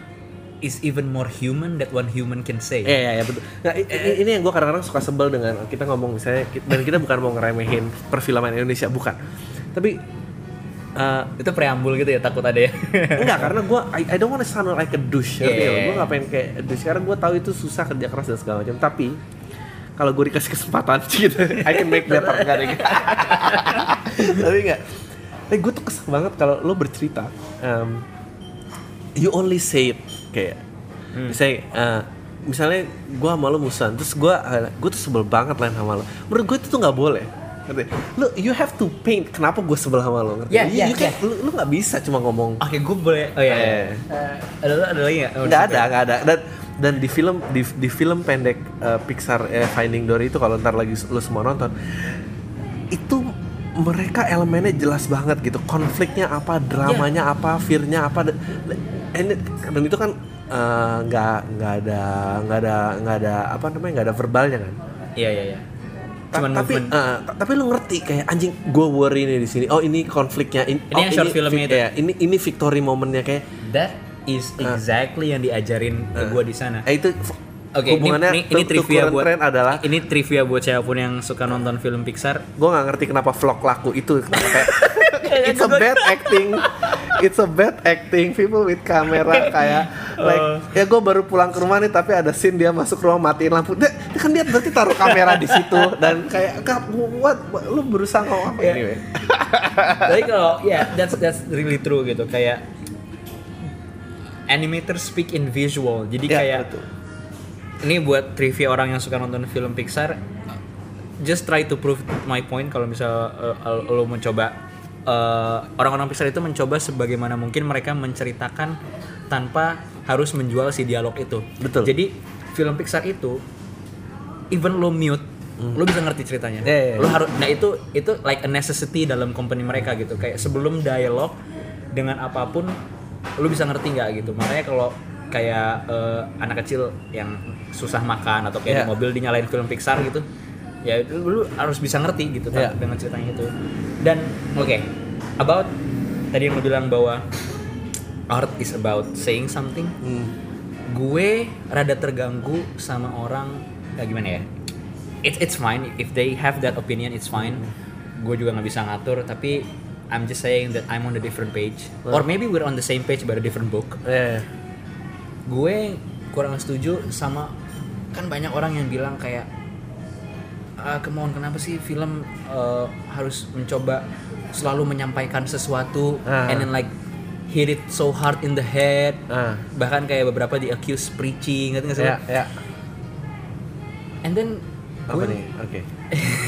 is even more human that one human can say. Iya iya ya, betul. Nah, i- i- ini yang gue kadang-kadang suka sebel dengan kita ngomong misalnya dan kita bukan mau ngeremehin perfilman Indonesia bukan. Tapi eh, Itu preambul gitu ya takut ada ya. enggak karena gue I, I don't wanna sound like a douche. Iya, Gue gak pengen kayak douche karena gue tahu itu susah kerja keras dan segala macam. Tapi kalau gue dikasih kesempatan gitu I can make better enggak deh tapi enggak eh gue tuh kesel banget kalau lo bercerita um, you only say it kayak misalnya uh, misalnya gue sama lo musuhan terus gue uh, gue tuh sebel banget lain sama lo menurut gue itu tuh nggak boleh ngerti lo you have to paint kenapa gue sebel sama lo ngerti Yeah, You- yeah, you can- yeah. lo lo nggak bisa cuma ngomong Oke, gue boleh. Oh iya. iya. Eh. Eh, ada ada lagi nggak? nggak ada nggak ada dan dan di film di, di film pendek uh, Pixar eh, Finding Dory itu kalau ntar lagi lu semua nonton itu mereka elemennya jelas banget gitu konfliknya apa dramanya apa fearnya apa dan, and it- dan itu kan uh, nggak nggak ada nggak ada nggak ada apa namanya nggak ada verbalnya kan Iya iya iya. Ta- Cuman tapi movement. uh, ta- tapi lu ngerti kayak anjing gue worry nih di sini oh ini konfliknya in- Ini oh, yang short filmnya vic- itu. ya, ini ini victory momennya kayak That is exactly yang diajarin ke gue di sana. eh, itu Oke, ini, hubungannya ini, ini trivia buat trend adalah ini trivia buat siapa pun yang suka nonton film Pixar. gue nggak ngerti kenapa vlog laku itu kayak it's a bad acting it's a bad acting people with kamera kayak like Oh. ya gue baru pulang ke rumah nih tapi ada scene dia masuk rumah matiin lampu dia, dia kan dia berarti taruh kamera di situ dan kayak "Kak, what, lu berusaha ngomong apa Ya. ini weh?" Tapi kalau ya that's that's really true gitu kayak animators speak in visual. Jadi Ya, kayak betul. ini buat trivia orang yang suka nonton film Pixar just try to prove my point kalau misal uh, lo mencoba uh, orang-orang Pixar itu mencoba sebagaimana mungkin mereka menceritakan tanpa harus menjual si dialog itu. Betul. Jadi film Pixar itu even lo mute lo bisa ngerti ceritanya. Ya, ya, ya. Lo harus nah itu itu like a necessity dalam company mereka gitu. Kayak sebelum dialog dengan apa pun lo bisa ngerti nggak gitu. Makanya kalau kayak eh, anak kecil yang susah makan atau kayak di Ya. mobil dinyalain film Pixar gitu. Ya itu lu harus bisa ngerti gitu Ya. dengan ceritanya itu. Dan oke, about tadi yang lo bilang bahwa art is about saying something Hmm. gue rada terganggu sama orang ya gimana ya it's it's fine if they have that opinion it's fine gue juga nggak bisa ngatur tapi I'm just saying that I'm on a different page or maybe we're on the same page but a different book ya. gue kurang setuju sama kan banyak orang yang bilang kayak ah kemauan kenapa sih film uh, harus mencoba selalu menyampaikan sesuatu Ah. and then like hit it so hard in the head Ah. bahkan kayak beberapa di accuse preaching ngerti nggak sih lo? ya and then apa gue- nih oke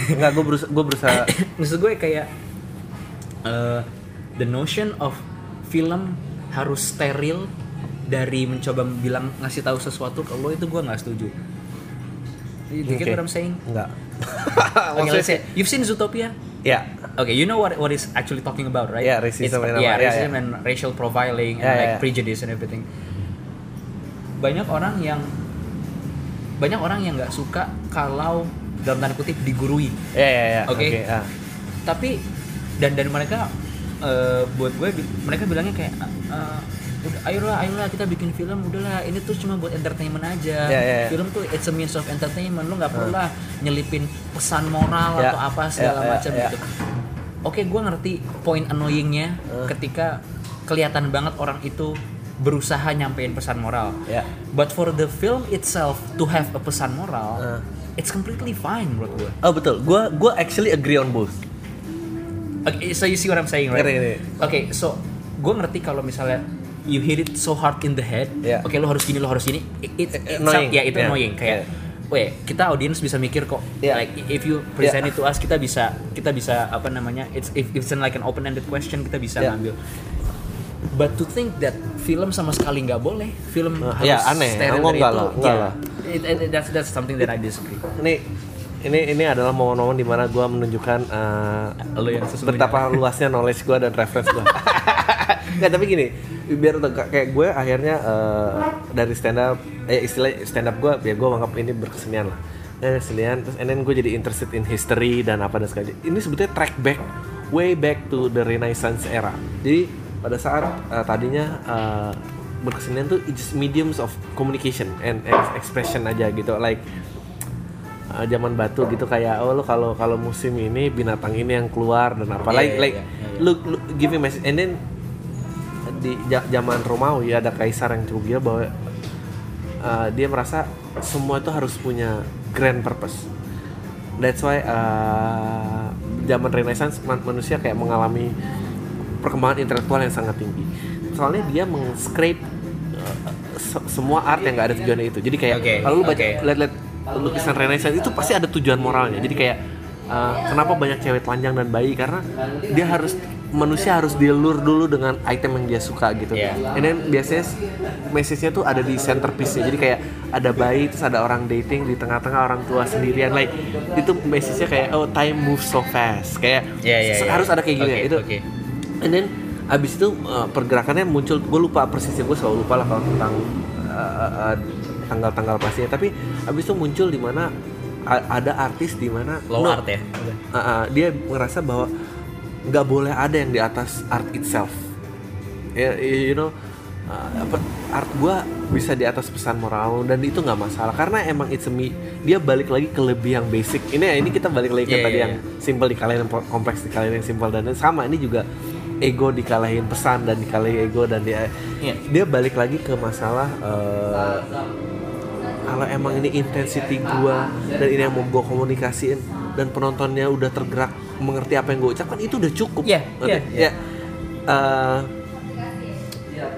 Enggak, gue berusaha gue berusaha maksud gue kayak uh, the notion of film harus steril dari mencoba bilang ngasih tahu sesuatu ke lo itu gue nggak setuju. You get Oke. what I'm saying? enggak Okay, let's say, you've seen Zootopia? ya Okay, you know what what is actually talking about, right? Yeah, racism It's- and yeah, apa, yeah, racism and racial profiling and Yeah, yeah, like yeah. prejudice and everything. Banyak orang yang banyak orang yang nggak suka kalau dalam tanda kutip digurui. ya ya ya Oke. Tapi dan dari mereka eh, buat gue mereka bilangnya kayak eh, udah ayolah ayolah kita bikin film udahlah ini tuh cuma buat entertainment aja Ya, ya, ya. film tuh it's a means of entertainment lu nggak perlu lah nyelipin pesan moral Ya, atau apa segala ya, macam ya. gitu oke gue ngerti point annoyingnya Eh. ketika kelihatan banget orang itu berusaha nyampein pesan moral Ya. but for the film itself to have a pesan moral Eh. it's completely fine menurut gue oh betul gue gue actually agree on both Okay, so you see what I'm saying, right? Ngerti. Okay, so gue ngerti kalau misalnya you hit it so hard in the head, Yeah. oke lo harus gini, lo harus gini, it, it, it's Annoying. ya itu Yeah. annoying kayak, weh kita audiens bisa mikir kok, Yeah. like if you present it to us kita bisa kita bisa apa namanya, it's if it's like an open ended question kita bisa Yeah. ngambil. But to think that film sama sekali nggak boleh, film Uh, harus ya, aneh. steril Enggak dari lah, itu, enggak ya. lah. It- it- that's that's something that I disagree. ini ini ini adalah momen-momen di mana gue menunjukkan uh, Lo yang betapa luasnya knowledge gue dan reference gue nggak tapi gini biar kayak gue akhirnya uh, dari stand up eh istilah stand up gue ya gue menganggap ini berkesenian lah. Eh, kesenian terus and then gue jadi interested in history dan apa dan segala. Ini sebetulnya track back way back to the renaissance era. Jadi pada saat uh, tadinya uh, berkesenian tuh it's just mediums of communication and ex- expression aja gitu. Like uh, zaman batu gitu kayak oh lo kalau kalau musim ini binatang ini yang keluar dan apa. Iya, like iya, like iya, iya, iya. lu, lu giving message. And then di zaman Romawi ada kaisar yang cukup gila bahwa uh, dia merasa semua itu harus punya grand purpose. That's why uh, zaman renaissance man- manusia kayak mengalami perkembangan intelektual yang sangat tinggi. Soalnya dia meng-scrape uh, se- semua art yang nggak ada tujuannya itu. Jadi kayak Oke, kalau lu baca oke. lihat-lihat lukisan renaissance itu pasti ada tujuan moralnya. Jadi kayak uh, kenapa banyak cewek telanjang dan bayi? Karena dia harus manusia harus dilur dulu dengan item yang dia suka gitu. Iya. and then biasanya message-nya tuh ada di centerpiece-nya. Jadi kayak ada bayi terus ada orang dating di tengah-tengah orang tua sendirian. Like itu message-nya kayak oh time moves so fast. Kayak Iya, iya, iya. harus ada kayak gitu Oke, ya itu oke. and then abis itu uh, pergerakannya muncul. Gue lupa persisnya. Gue selalu lupa lah kalau tentang uh, uh, tanggal-tanggal pastinya tapi abis itu muncul di mana ada artis di mana Low no, art ya. uh, uh, dia ngerasa bahwa nggak boleh ada yang di atas art itself. Ya you know uh, apa art gua bisa di atas pesan moral dan itu nggak masalah. Karena emang it's a me dia balik lagi ke lebih yang basic. Ini ya ini kita balik lagi ke Iya, tadi iya, yang simple dikalahin yang kompleks dikalahin yang simple. Dan sama ini juga ego dikalahin pesan dan dikalahin ego dan dia Iya. dia balik lagi ke masalah uh, kalau emang ini intensity gua dan ini yang mau gua komunikasiin dan penontonnya udah tergerak mengerti apa yang gue ucapkan itu udah cukup. Iya, iya, iya. ya eh,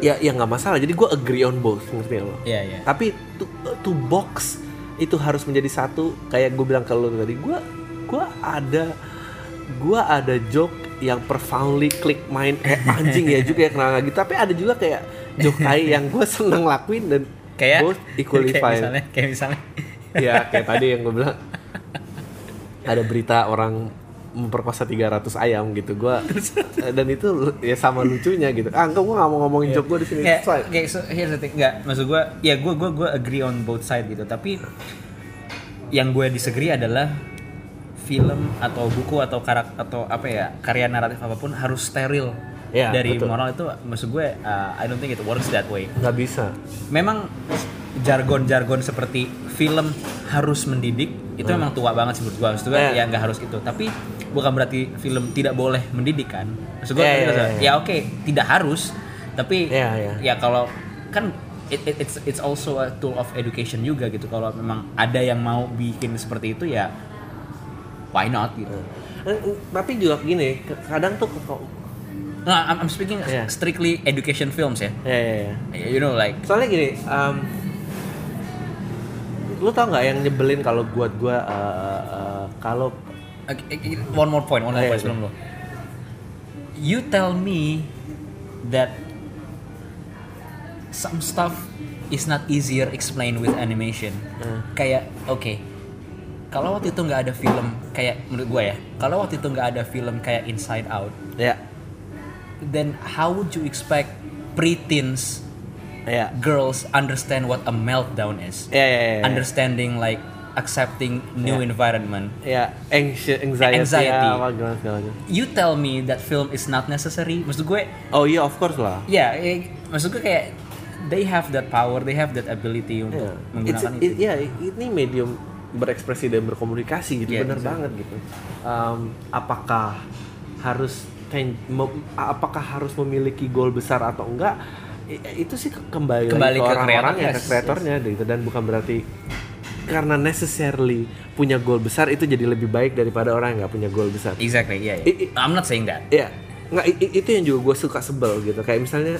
ya ya nggak masalah. Jadi gue agree on both ngerti lo? Iya, iya. tapi to, to box itu harus menjadi satu. Kayak gue bilang ke lo tadi gue gua ada gua ada joke yang profoundly click mind. Kayak anjing ya juga ya kenal gitu tapi ada juga kayak joke tai yang gue seneng lakuin dan Kayak both equally kayak fine. misalnya kayak misalnya. Ya kayak tadi yang gue bilang. Ada berita orang memperkosa 300 ayam gitu. Gua dan itu ya sama lucunya gitu. Ah enggak gue nggak mau ngomongin joke gue di sini. Kayak, kayak so, here's the thing. Nggak, maksud gue, ya gue gue gue agree on both side gitu. Tapi yang gue disagree adalah film atau buku atau karak atau apa ya karya naratif apa pun harus steril Ya, dari betul. moral itu. Maksud gue, uh, I don't think it works that way. nggak bisa Memang jargon-jargon seperti film harus mendidik itu memang tua banget sih menurut gue. Maksud gue Hmm. Eh. ya nggak harus itu. Tapi bukan berarti film tidak boleh mendidik kan. Maksud gue Ya, ngerti ya, nggak? ya, ya. oke tidak harus tapi Ya, ya. ya kalau kan it, it- it's it's also a tool of education juga gitu kalau memang ada yang mau bikin seperti itu ya why not gitu Eh, eh, tapi juga gini kadang tuh nah I'm, I'm speaking Yeah. strictly education films ya ya, ya, ya. you know like soalnya gini um, lu tau nggak yang nyebelin kalau buat gua uh, uh, kalau okay, okay, one more point one more Oh, iya, point sebelum lo you tell me that some stuff is not easier explained with animation Hmm. kayak oke kalau waktu itu nggak ada film kayak menurut gue ya kalau waktu itu nggak ada film kayak Inside Out ya then how would you expect preteens ya girls understand what a meltdown is ya ya, ya, ya. understanding like accepting new Yeah. environment ya anxiety, anxiety, Anxiety. ya, apa gimana segala you tell me that film is not necessary maksud gue oh iya of course lah ya eh, maksud gue kayak they have that power they have that ability untuk Iya. It's- menggunakan it- itu ya ini medium berekspresi dan berkomunikasi gitu Iya, bener exactly. banget gitu Um, apakah harus ten- mem- apakah harus memiliki goal besar atau enggak itu sih ke- kembali, Kembali ke ke orang-orang ya yes, ke kreatornya gitu dan bukan berarti karena necessarily punya goal besar itu jadi lebih baik daripada orang yang nggak punya goal besar exactly yeah, I- i- I'm not saying that Iya, nggak i- i- itu yang juga gue suka sebel gitu. Kayak misalnya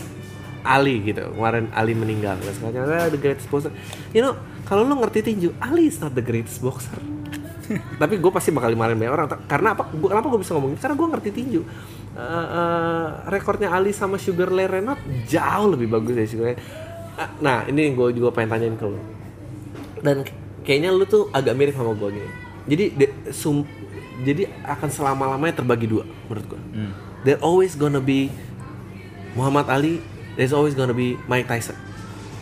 Ali gitu, kemarin Ali meninggal. Katanya "Ah, the greatest boxer. You know, kalau lu ngerti tinju, Ali is not the greatest boxer. Tapi gue pasti bakal dimarahin banyak orang. Karena apa? Gua, kenapa gue bisa ngomongin? Karena gue ngerti tinju. Eh, eh, rekornya Ali sama Sugar Ray Renaud jauh lebih bagus dari Sugar Ray. Ah, Nah, ini gue juga pengen tanyain ke lu. Dan kayaknya lu tuh agak mirip sama gue gini. Jadi de- sum- jadi akan selama-lamanya terbagi dua menurut gue. Hmm. There always gonna be Muhammad Ali, there's always gonna be Mike Tyson.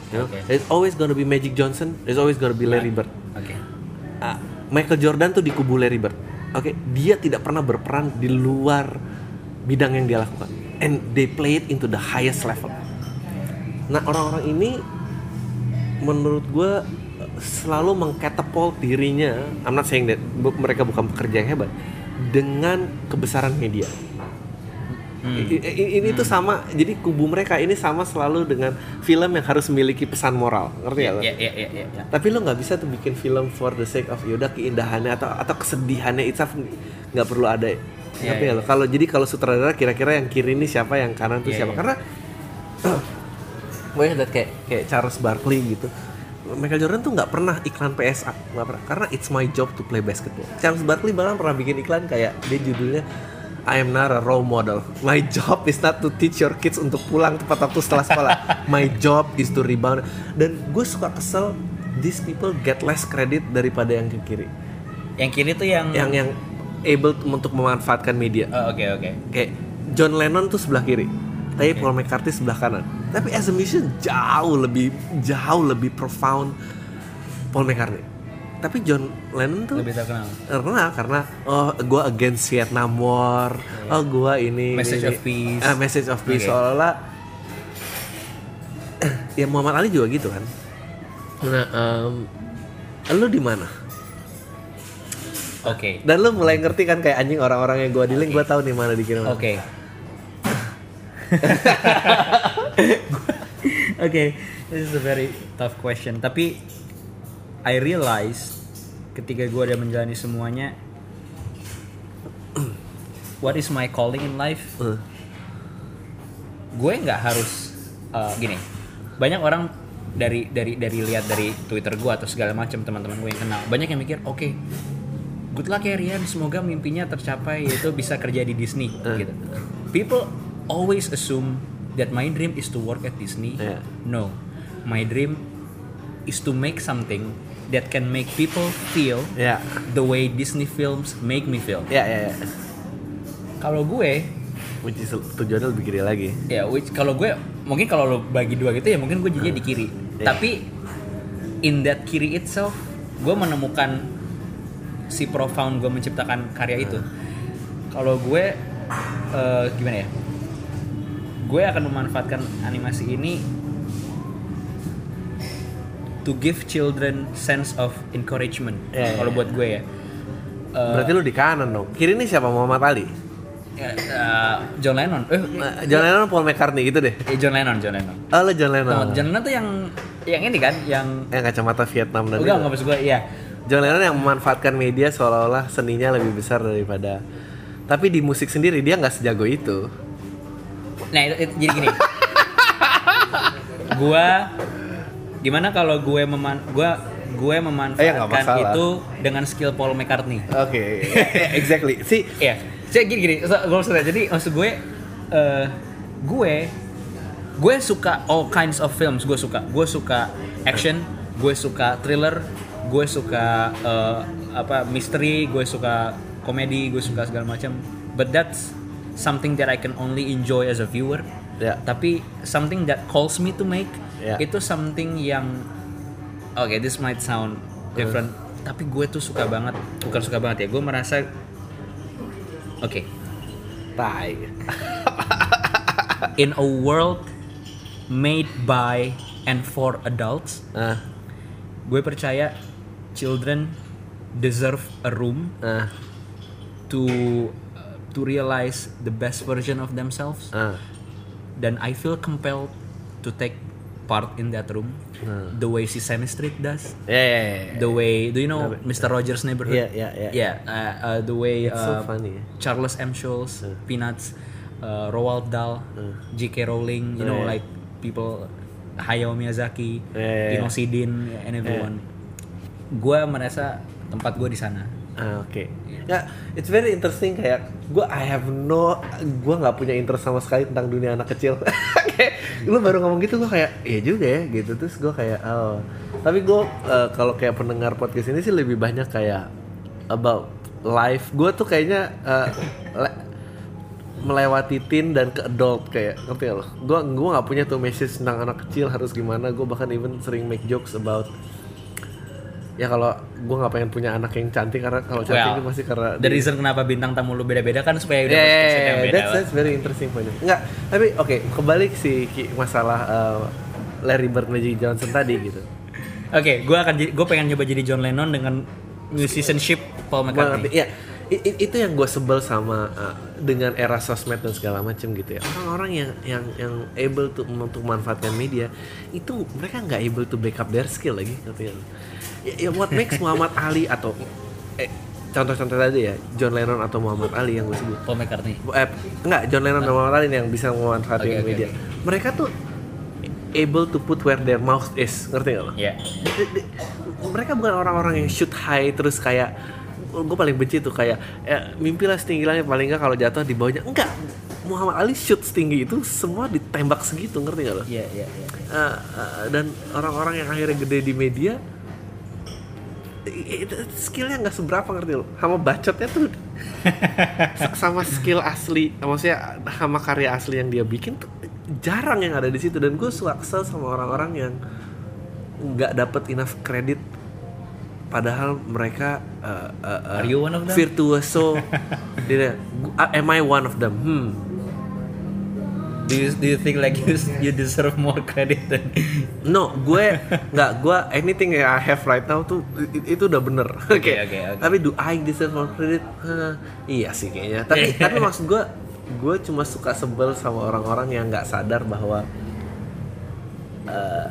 You know? Okay. There's always gonna be Magic Johnson, there's always gonna be Larry Bird. oke Ah, Michael Jordan tuh di kubu Larry Bird. Oke, dia tidak pernah berperan di luar bidang yang dia lakukan. And they play it into the highest level. Nah, orang-orang ini menurut gue selalu mengkatapult dirinya. I'm not saying that bu- mereka bukan pekerja yang hebat dengan kebesaran media. I- ini tuh sama jadi kubu mereka ini sama selalu dengan film yang harus memiliki pesan moral ngerti ya Iya, iya, iya, iya. iya. tapi lo nggak bisa tuh bikin film for the sake of yaudah keindahannya atau atau kesedihannya itself nggak perlu ada Iya, ngerti ya iya. lo kalau jadi kalau sutradara kira-kira yang kiri ini siapa yang kanan tuh Iya, siapa iya. karena banyak liat kayak kayak Charles Barkley gitu Michael Jordan tuh nggak pernah iklan PSA nggak pernah karena it's my job to play basketball Charles Barkley bahkan pernah bikin iklan kayak dia judulnya I am not a role model. My job is not to teach your kids untuk pulang tepat waktu setelah sekolah. My job is to rebound. Dan gue suka kesel these people get less credit daripada yang ke kiri. Yang kiri tuh yang Yang yang able to- untuk memanfaatkan media. Oh, oke oke. Kayak John Lennon tuh sebelah kiri. Tapi Paul McCartney sebelah kanan. Tapi as a musician jauh lebih jauh lebih profound Paul McCartney. Tapi John Lennon tuh Lebih terkenal. karena karena oh gue against Vietnam War oh gue ini. Message ini, of peace. ah, message of peace Oke. seolah ya Muhammad Ali juga gitu kan nah em, lu di mana Oke. dan lu mulai ngerti kan kayak anjing orang-orang yang gue dealing gue tahu nih mana di kiri mana. Oke. Oke, this is a very tough question. Tapi I realize ketika gue udah menjalani semuanya, what is my calling in life? Eh, Gue nggak harus uh, gini. Banyak orang dari dari dari lihat dari Twitter gue atau segala macam teman-teman gue yang kenal, banyak yang mikir, oke, good luck ya Rian, semoga mimpinya tercapai yaitu bisa kerja di Disney gitu. People always assume that my dream is to work at Disney. Iya. No, my dream is to make something that can make people feel ya the way Disney films make me feel. ya ya ya Kalau gue, which is tujuannya lebih kiri lagi ya which kalau gue mungkin kalau lo bagi dua gitu ya mungkin gue jadinya di kiri. Iya. Tapi in that kiri itself, gue menemukan si profound gue menciptakan karya itu. Kalau gue eh, gimana ya? Gue akan memanfaatkan animasi ini to give children sense of encouragement. Iya, iya, Kalau iya. buat gue ya. Eh, berarti lu di kanan dong kiri ini siapa Muhammad Ali ya, eh, John Lennon. Eh, Nah, John Lennon Paul McCartney gitu deh eh, John Lennon, John Lennon. oh lu John Lennon Oh, John Lennon tuh yang yang ini kan, yang yang kacamata Vietnam dan enggak enggak maksud gue, iya. John Lennon yang memanfaatkan media seolah-olah seninya lebih besar daripada tapi di musik sendiri dia nggak sejago itu Nah, itu, itu- jadi gini. gua gimana kalau gue meman gua gue Eh, nggak memanfaatkan masalah. itu dengan skill Paul McCartney. oke exactly sih Iya. Jadi gini gini, so- gue maksudnya jadi maksud gue eh gue gue suka all kinds of films, gue suka. Gue suka action, gue suka thriller, gue suka eh, apa misteri, gue suka komedi, gue suka segala macam. But that's something that I can only enjoy as a viewer. Ya. Tapi something that calls me to make Ya. itu something yang oke this might sound different tapi gue tuh suka banget bukan suka banget ya gue merasa oke tai in a world made by and for adults ah gue percaya children deserve a room ah to uh, to realize the best version of themselves ah dan I feel compelled to take part in that room the way Sesame Street does ya ya, ya. the way do you know Mr. Rogers' Neighborhood Yeah, yeah, yeah. yeah uh, uh, the way It's so uh, funny. Charles M. Schulz Peanuts uh, Roald Dahl J.K. Rowling you know Yeah, yeah. like people Hayao Miyazaki Yeah, yeah, yeah. Sidin and everyone gue merasa tempat gue di sana Ah, oke. Ya, it's very interesting kayak gue I have no gue nggak punya interest sama sekali tentang dunia anak kecil. kayak lu baru ngomong gitu gue kayak iya juga ya gitu terus gue kayak oh. Tapi gue eh, kalau kayak pendengar podcast ini sih lebih banyak kayak about life. Gue tuh kayaknya le- melewati teen dan ke adult kayak ngerti lo? Gue gue nggak punya tuh message tentang anak kecil harus gimana. Gue bahkan even sering make jokes about ya kalau gue nggak pengen punya anak yang cantik karena kalau cantik Well, itu pasti karena the reason kenapa bintang tamu lu beda-beda kan supaya udah Yeah, yeah, yeah, yang beda that's, that's very interesting point. Enggak, tapi oke kembali ke si Ki- masalah uh, Larry Bird Magic Johnson tadi gitu. Oke, gue akan gue pengen nyoba jadi John Lennon dengan musicianship Paul. McCartney. Ya, I- i- itu yang gue sebel sama uh, dengan era sosmed dan segala macam gitu ya orang-orang yang yang yang able to untuk memanfaatkan media itu mereka nggak able to backup their skill lagi nggak lu? Ya, ya what makes Muhammad Ali atau eh, contoh-contoh tadi ya John Lennon atau Muhammad Ali yang gue sebut? Paul McCartney. Eh, enggak John Lennon dan Muhammad Ali yang bisa memanfaatkan oke, media. oke. mereka tuh able to put where their mouth is ngerti nggak lo? di- mereka bukan orang-orang yang shoot high terus kayak gue paling benci tuh kayak ya, mimpilah setinggi langit paling nggak kalau jatuh di bawahnya. Enggak Muhammad Ali shoot setinggi itu semua ditembak segitu ngerti gak lo? iya iya iya. Uh, uh, dan orang-orang yang akhirnya gede di media itu skillnya nggak seberapa ngerti lo? Sama bacotnya tuh sama skill asli. Maksudnya sama karya asli yang dia bikin tuh jarang yang ada di situ. Dan gue suka kesel sama orang-orang yang nggak dapet enough credit. Padahal mereka uh, uh, uh, Are you one of them? virtuoso. Dia- am I one of them? Hmm do you, do you think like you, you deserve more credit than No, gue nggak gue anything yang I have right now tuh itu udah bener. Oke. oke, oke. Tapi do I deserve more credit? Hah, iya sih kayaknya. Tapi tapi maksud gue gue cuma suka sebel sama orang-orang yang nggak sadar bahwa eh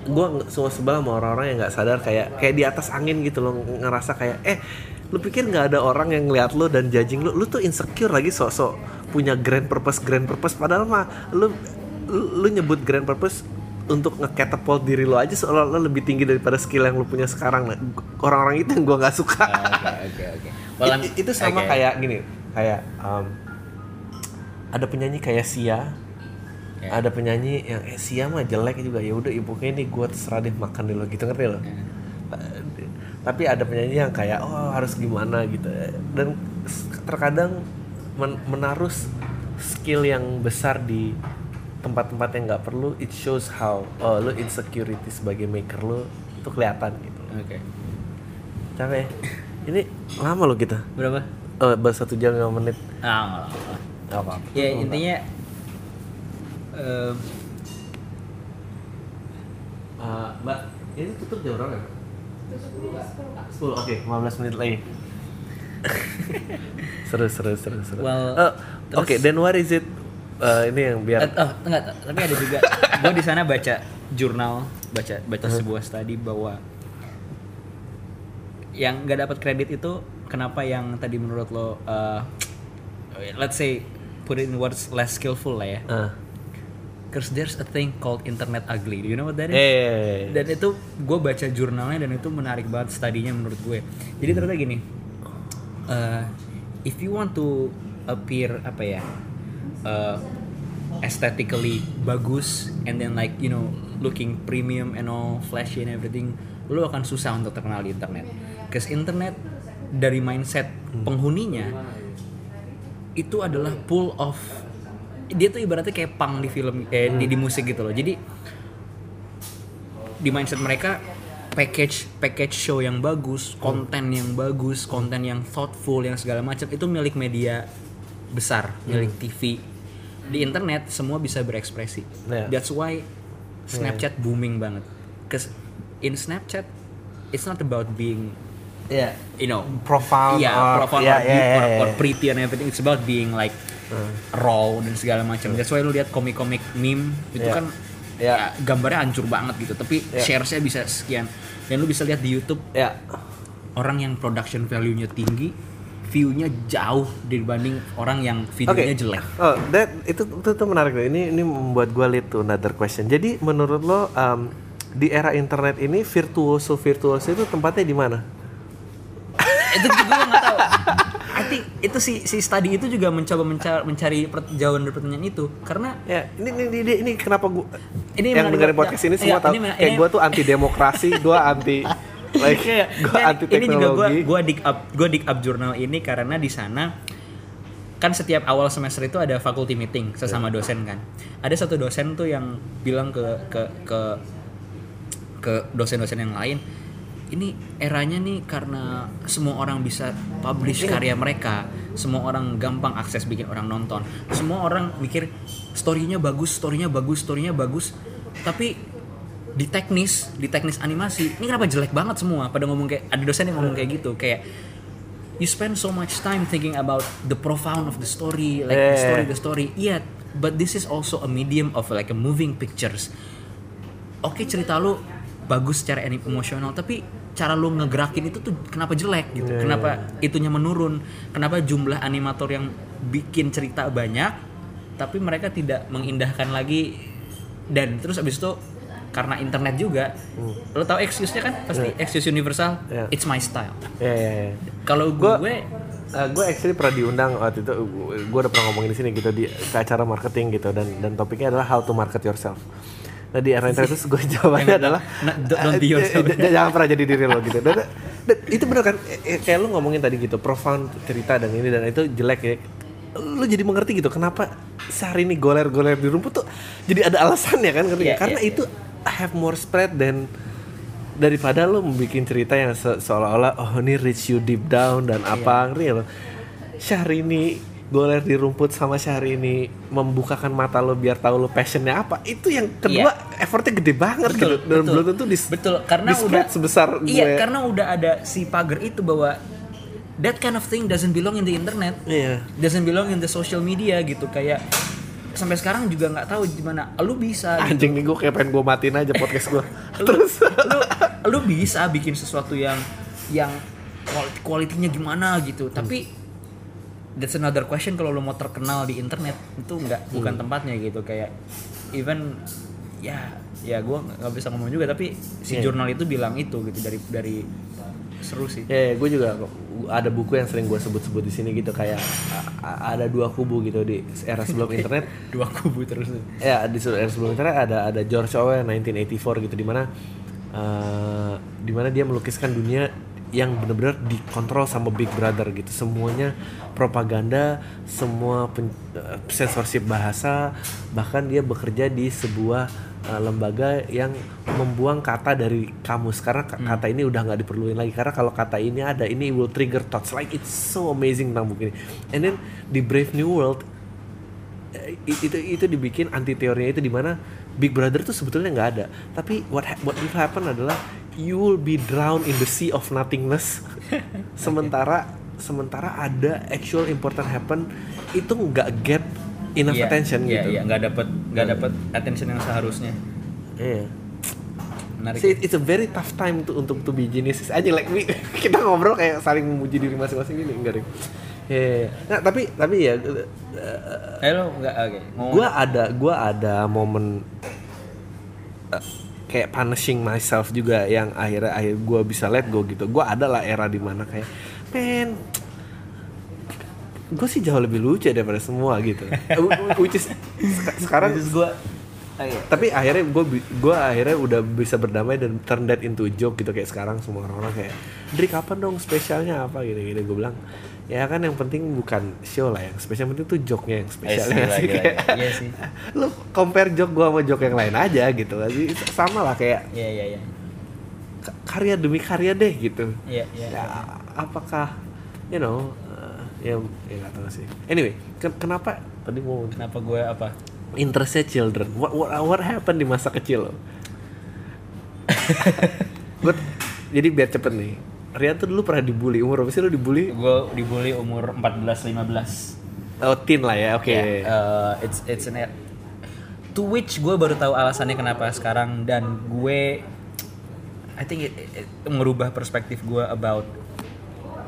gue semua sebel sama orang-orang yang nggak sadar kayak kayak di atas angin gitu loh ngerasa kayak eh lu pikir nggak ada orang yang ngeliat lu dan judging lu? Lu tuh insecure lagi sok-sok punya grand purpose grand purpose. Padahal mah lu lu, lu nyebut grand purpose untuk ngecatapult diri lo aja seolah lo lebih tinggi daripada skill yang lu punya sekarang. Nah, orang-orang itu yang gue nggak suka. Oke oke oke. Well, I'm- I- itu sama oke. kayak gini kayak um, ada penyanyi kayak Sia. Ya. ada penyanyi yang eh Sia mah jelek juga. Ya udah ibunya ini gue terserah deh makan di lo gitu. Ngerti lo Ya. Tapi ada penyanyi yang kayak oh harus gimana gitu. Dan terkadang men- menaruh skill yang besar di tempat-tempat yang nggak perlu it shows how oh lo insecurity sebagai maker lo itu kelihatan gitu. Oke. Capek ya? ini lama lo kita. Berapa? Oh baru satu jam lima menit. Ah nggak. Gak apa-apa. Ya intinya eh, Uh, mbak ini tutup jam berapa ya? 10 oke 15 menit lagi. Seru seru seru seru. Well, Oh, terus- oke then what is it? Uh, ini yang biar Eh, oh enggak tapi ada juga. Gue di sana baca jurnal baca baca sebuah studi bahwa yang nggak dapat kredit itu kenapa yang tadi menurut lo uh, let's say put it in words less skillful lah ya. Ah. Cause there's a thing called internet ugly. Do you know what that is? eh Dan itu gue baca jurnalnya dan itu menarik banget studinya menurut gue. Jadi ternyata gini, uh, if you want to appear apa ya, uh, aesthetically bagus and then like you know looking premium and all flashy and everything, lu akan susah untuk terkenal di internet. Cause internet dari mindset penghuninya itu adalah full of dia tuh ibaratnya kayak punk di film eh, di, di musik gitu loh. Jadi di mindset mereka package package show yang bagus konten yang bagus konten yang thoughtful yang segala macam itu milik media besar milik TV di internet semua bisa berekspresi. Yeah. that's why Snapchat booming banget. Cause in Snapchat it's not about being ya you know profound yeah, or- profound yeah, or, yeah, or, yeah, or yeah. pretty and everything. It's about being like raw dan segala macam. That's why lu lihat komik-komik meme itu Yeah. kan Yeah. ya, gambarnya hancur banget gitu. Tapi Yeah. sharesnya bisa sekian. Dan lu bisa lihat di YouTube ya orang yang production value-nya tinggi, view-nya jauh dibanding orang yang videonya jelek. Oh, that itu, itu itu menarik tuh. Ini ini membuat gue lead to another question. Jadi menurut lo um, di era internet ini virtuoso virtuoso itu tempatnya di mana? itu juga gue nggak tahu. I think itu si si study itu juga mencoba mencari, mencari jawaban dari pertanyaan itu. Karena Ya, ini ini ini, ini kenapa gua Ini yang dengerin podcast ini Iya, semua tahu ini kayak gua tuh anti demokrasi, gua anti like Iya, gua dan anti ini juga gue teknologi. gue dig up gue dig up jurnal ini karena di sana kan setiap awal semester itu ada faculty meeting sesama dosen kan. Ada satu dosen tuh yang bilang ke ke ke ke dosen-dosen yang lain ini eranya nih karena semua orang bisa publish karya mereka semua orang gampang akses bikin orang nonton semua orang mikir storynya bagus storynya bagus storynya bagus tapi di teknis di teknis animasi ini kenapa jelek banget semua pada ngomong kayak ada dosen yang ngomong kayak gitu kayak you spend so much time thinking about the profound of the story, like the story, the story. Yeah, but this is also a medium of like a moving pictures. Oke cerita lu bagus secara emosional, tapi cara lu ngegerakin itu tuh kenapa jelek gitu? Yeah. Kenapa itunya menurun? Kenapa jumlah animator yang bikin cerita banyak, tapi mereka tidak mengindahkan lagi dan terus abis itu karena internet juga, lo tau excuse-nya kan pasti excuse universal, Yeah. it's my style. Ya, ya, ya. Kalau gue gue actually pernah diundang waktu itu gue udah pernah ngomongin di sini gitu di ke acara marketing gitu dan dan topiknya adalah how to market yourself. Nah di itu gue jawabannya adalah nah, don't be yourself. eh, jangan pernah jadi diri lo gitu. Dan, dan itu bener kan eh, eh, kayak lo ngomongin tadi gitu profound cerita dan ini dan itu jelek ya. Lo jadi mengerti gitu kenapa sehari ini goler-goler di rumput tuh jadi ada alasannya kan? Iya, karena iya, itu have more spread dan daripada lo membuat cerita yang se- seolah-olah oh ini reach you deep down dan apa ngerti ya lo Syahrini goler di rumput sama Syahrini membukakan mata lo biar tahu lo passionnya apa. Itu yang kedua effortnya gede banget gitu. Dan belum tentu dis betul karena di-spread udah sebesar iya gue. karena udah ada si pagar itu bahwa that kind of thing doesn't belong in the internet iya. doesn't belong in the social media gitu. Kayak sampai sekarang juga nggak tahu gimana lu bisa gitu. anjing nih gue kayak pengen gue matiin aja podcast gue terus. lu lu bisa bikin sesuatu yang yang quality quality-nya gimana gitu. Tapi that's another question kalau lu mau terkenal di internet itu nggak bukan tempatnya gitu kayak even ya ya gue nggak bisa ngomong juga tapi si Iya. jurnal itu bilang itu gitu dari dari seru sih Ya, gue juga ada buku yang sering gue sebut-sebut di sini gitu kayak ada dua kubu gitu di era sebelum internet. dua kubu terus Ya di era sebelum internet ada ada George Orwell 1984 gitu di mana eh, di mana dia melukiskan dunia yang benar-benar dikontrol sama Big Brother gitu. Semuanya propaganda, semua pen, eh, censorship bahasa, bahkan dia bekerja di sebuah eh, lembaga yang membuang kata dari kamus. Karena ka- kata ini udah nggak diperluin lagi. Karena kalau kata ini ada ini will trigger thoughts. Like it's so amazing tentang buku ini. And then di Brave New World eh, itu itu dibikin anti teorinya itu di mana Big Brother tuh sebetulnya nggak ada. Tapi what ha- what will happen adalah you will be drowned in the sea of nothingness. Sementara sementara ada actual important happen itu nggak get enough Iya, attention iya, gitu. iya nggak dapat nggak dapat attention yang seharusnya. Iya. menarik So, it- it's a very tough time tuh untuk to be geniuses. Aja like we, kita ngobrol kayak saling memuji diri masing-masing gini. Enggak deh. Iya. Nah, tapi tapi ya eh, eh lo nggak oke ngomong. gua ada gua ada momen eh, kayak punishing myself juga yang akhirnya akhir gua bisa let go gitu. Gua ada lah era di mana kayak men gue sih jauh lebih lucu daripada semua gitu. Which is sek- sekarang gue tapi akhirnya gue gua akhirnya udah bisa berdamai dan turn that into joke gitu kayak sekarang semua orang-orang kayak Dri kapan dong spesialnya apa? Gitu gitu gue bilang ya kan yang penting bukan show lah yang spesial. Yang penting tuh joke-nya yang spesialnya gila, sih kayak iya sih. lu compare joke gue sama joke yang lain aja gitu. Sih sama lah kayak iya iya iya. Karya demi karya deh gitu. Iya iya ya apakah you know uh, ya ya nggak tahu sih. Anyway ken- kenapa? Tadi mau kenapa gue apa? Interestnya children. What, what, what happened di masa kecil lo? Gue jadi biar cepet nih Rian tuh dulu pernah dibully. Umur berapa sih lo dibully? Gue dibully umur 14 15 oh teen lah ya oke. Ya, uh, it's it's an to which gue baru tahu alasannya kenapa sekarang dan gue I think it, it, it merubah perspektif gue about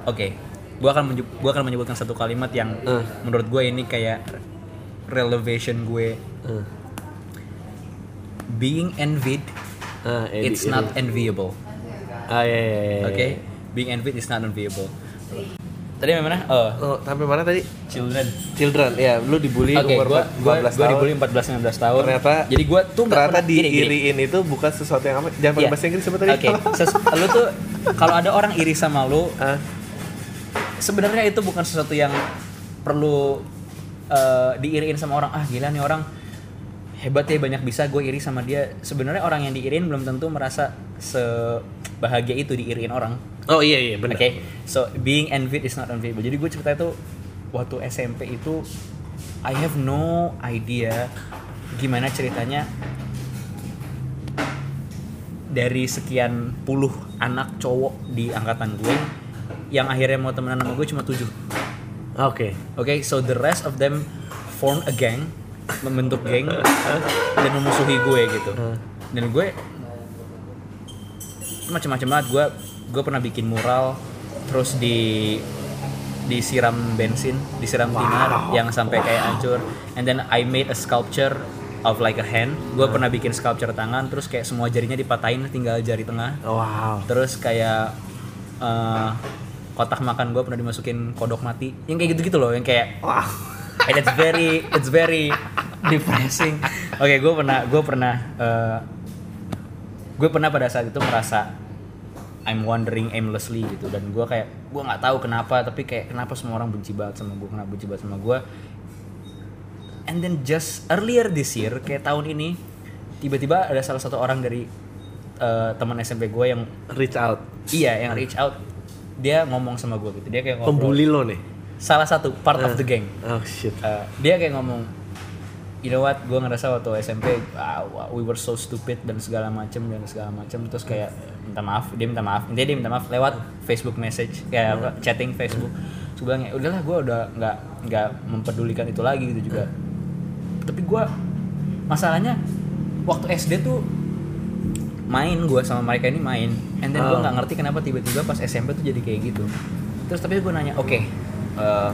oke gue akan gua akan menyebutkan satu kalimat yang Eh. menurut gue ini kayak relevation gue. Eh, being envied Edi- it's not enviable. Ah ya ya ya, oke? ya. Being envied is not enviable tadi mana oh oh sampai mana tadi children children ya lu dibully Oke, umur gua gua 14 gua tahun dibully 14 19 tahun. Ternyata jadi gua tuh ternyata pernah- gini, gini. diiriin itu bukan sesuatu yang apa jangan pakai Iya. bahasa Inggris apa tadi Oke, ses- lu tuh kalau ada orang iri sama lu, Ah, sebenarnya itu bukan sesuatu yang perlu eh, diiriin sama orang. Ah, gila nih orang hebat ya banyak bisa gue iri sama dia. Sebenarnya orang yang diiriin belum tentu merasa sebahagia itu diiriin orang. Oh iya iya Oke, benar so being envied is not enviable. Jadi gue cerita itu waktu SMP itu I have no idea gimana ceritanya dari sekian puluh anak cowok di angkatan gue yang akhirnya mau temenan sama gue cuma tujuh Oke. Oke, so the rest of them form a gang, membentuk geng dan memusuhi gue gitu. Dan gue macam-macam banget. Gue gue pernah bikin mural, terus di disiram bensin, disiram tinar yang sampai kayak hancur. And then I made a sculpture of like a hand. Gue pernah bikin sculpture tangan, terus kayak semua jarinya dipatahin, tinggal jari tengah. Wow. Terus kayak eh, kotak makan gue pernah dimasukin kodok mati. Yang kayak gitu-gitu loh, yang kayak Wow. and it's very it's very depressing oke gue pernah gue pernah eh, gue pernah pada saat itu merasa I'm wandering aimlessly gitu dan gue kayak gue nggak tahu kenapa tapi kayak kenapa semua orang benci banget sama gue kenapa benci banget sama gue and then just earlier this year kayak tahun ini tiba-tiba ada salah satu orang dari eh, teman SMP gue yang Reach out. iya yang reach out dia ngomong sama gue gitu dia kayak ngobrol Pembuli lo nih. salah satu part of the gang Oh shit. Uh, dia kayak ngomong you know what gue ngerasa waktu SMP ah, wah, we were so stupid dan segala macem dan segala macem. Terus kayak minta maaf dia minta maaf intinya dia minta maaf lewat Facebook message kayak apa, chatting Facebook. Terus gue bilang ya udahlah gue udah nggak nggak mempedulikan itu lagi gitu juga. Tapi gue masalahnya waktu SD tuh main gue sama mereka ini main. And then gue Oh. nggak ngerti kenapa tiba-tiba pas SMP tuh jadi kayak gitu. Terus tapi gue nanya oke uh,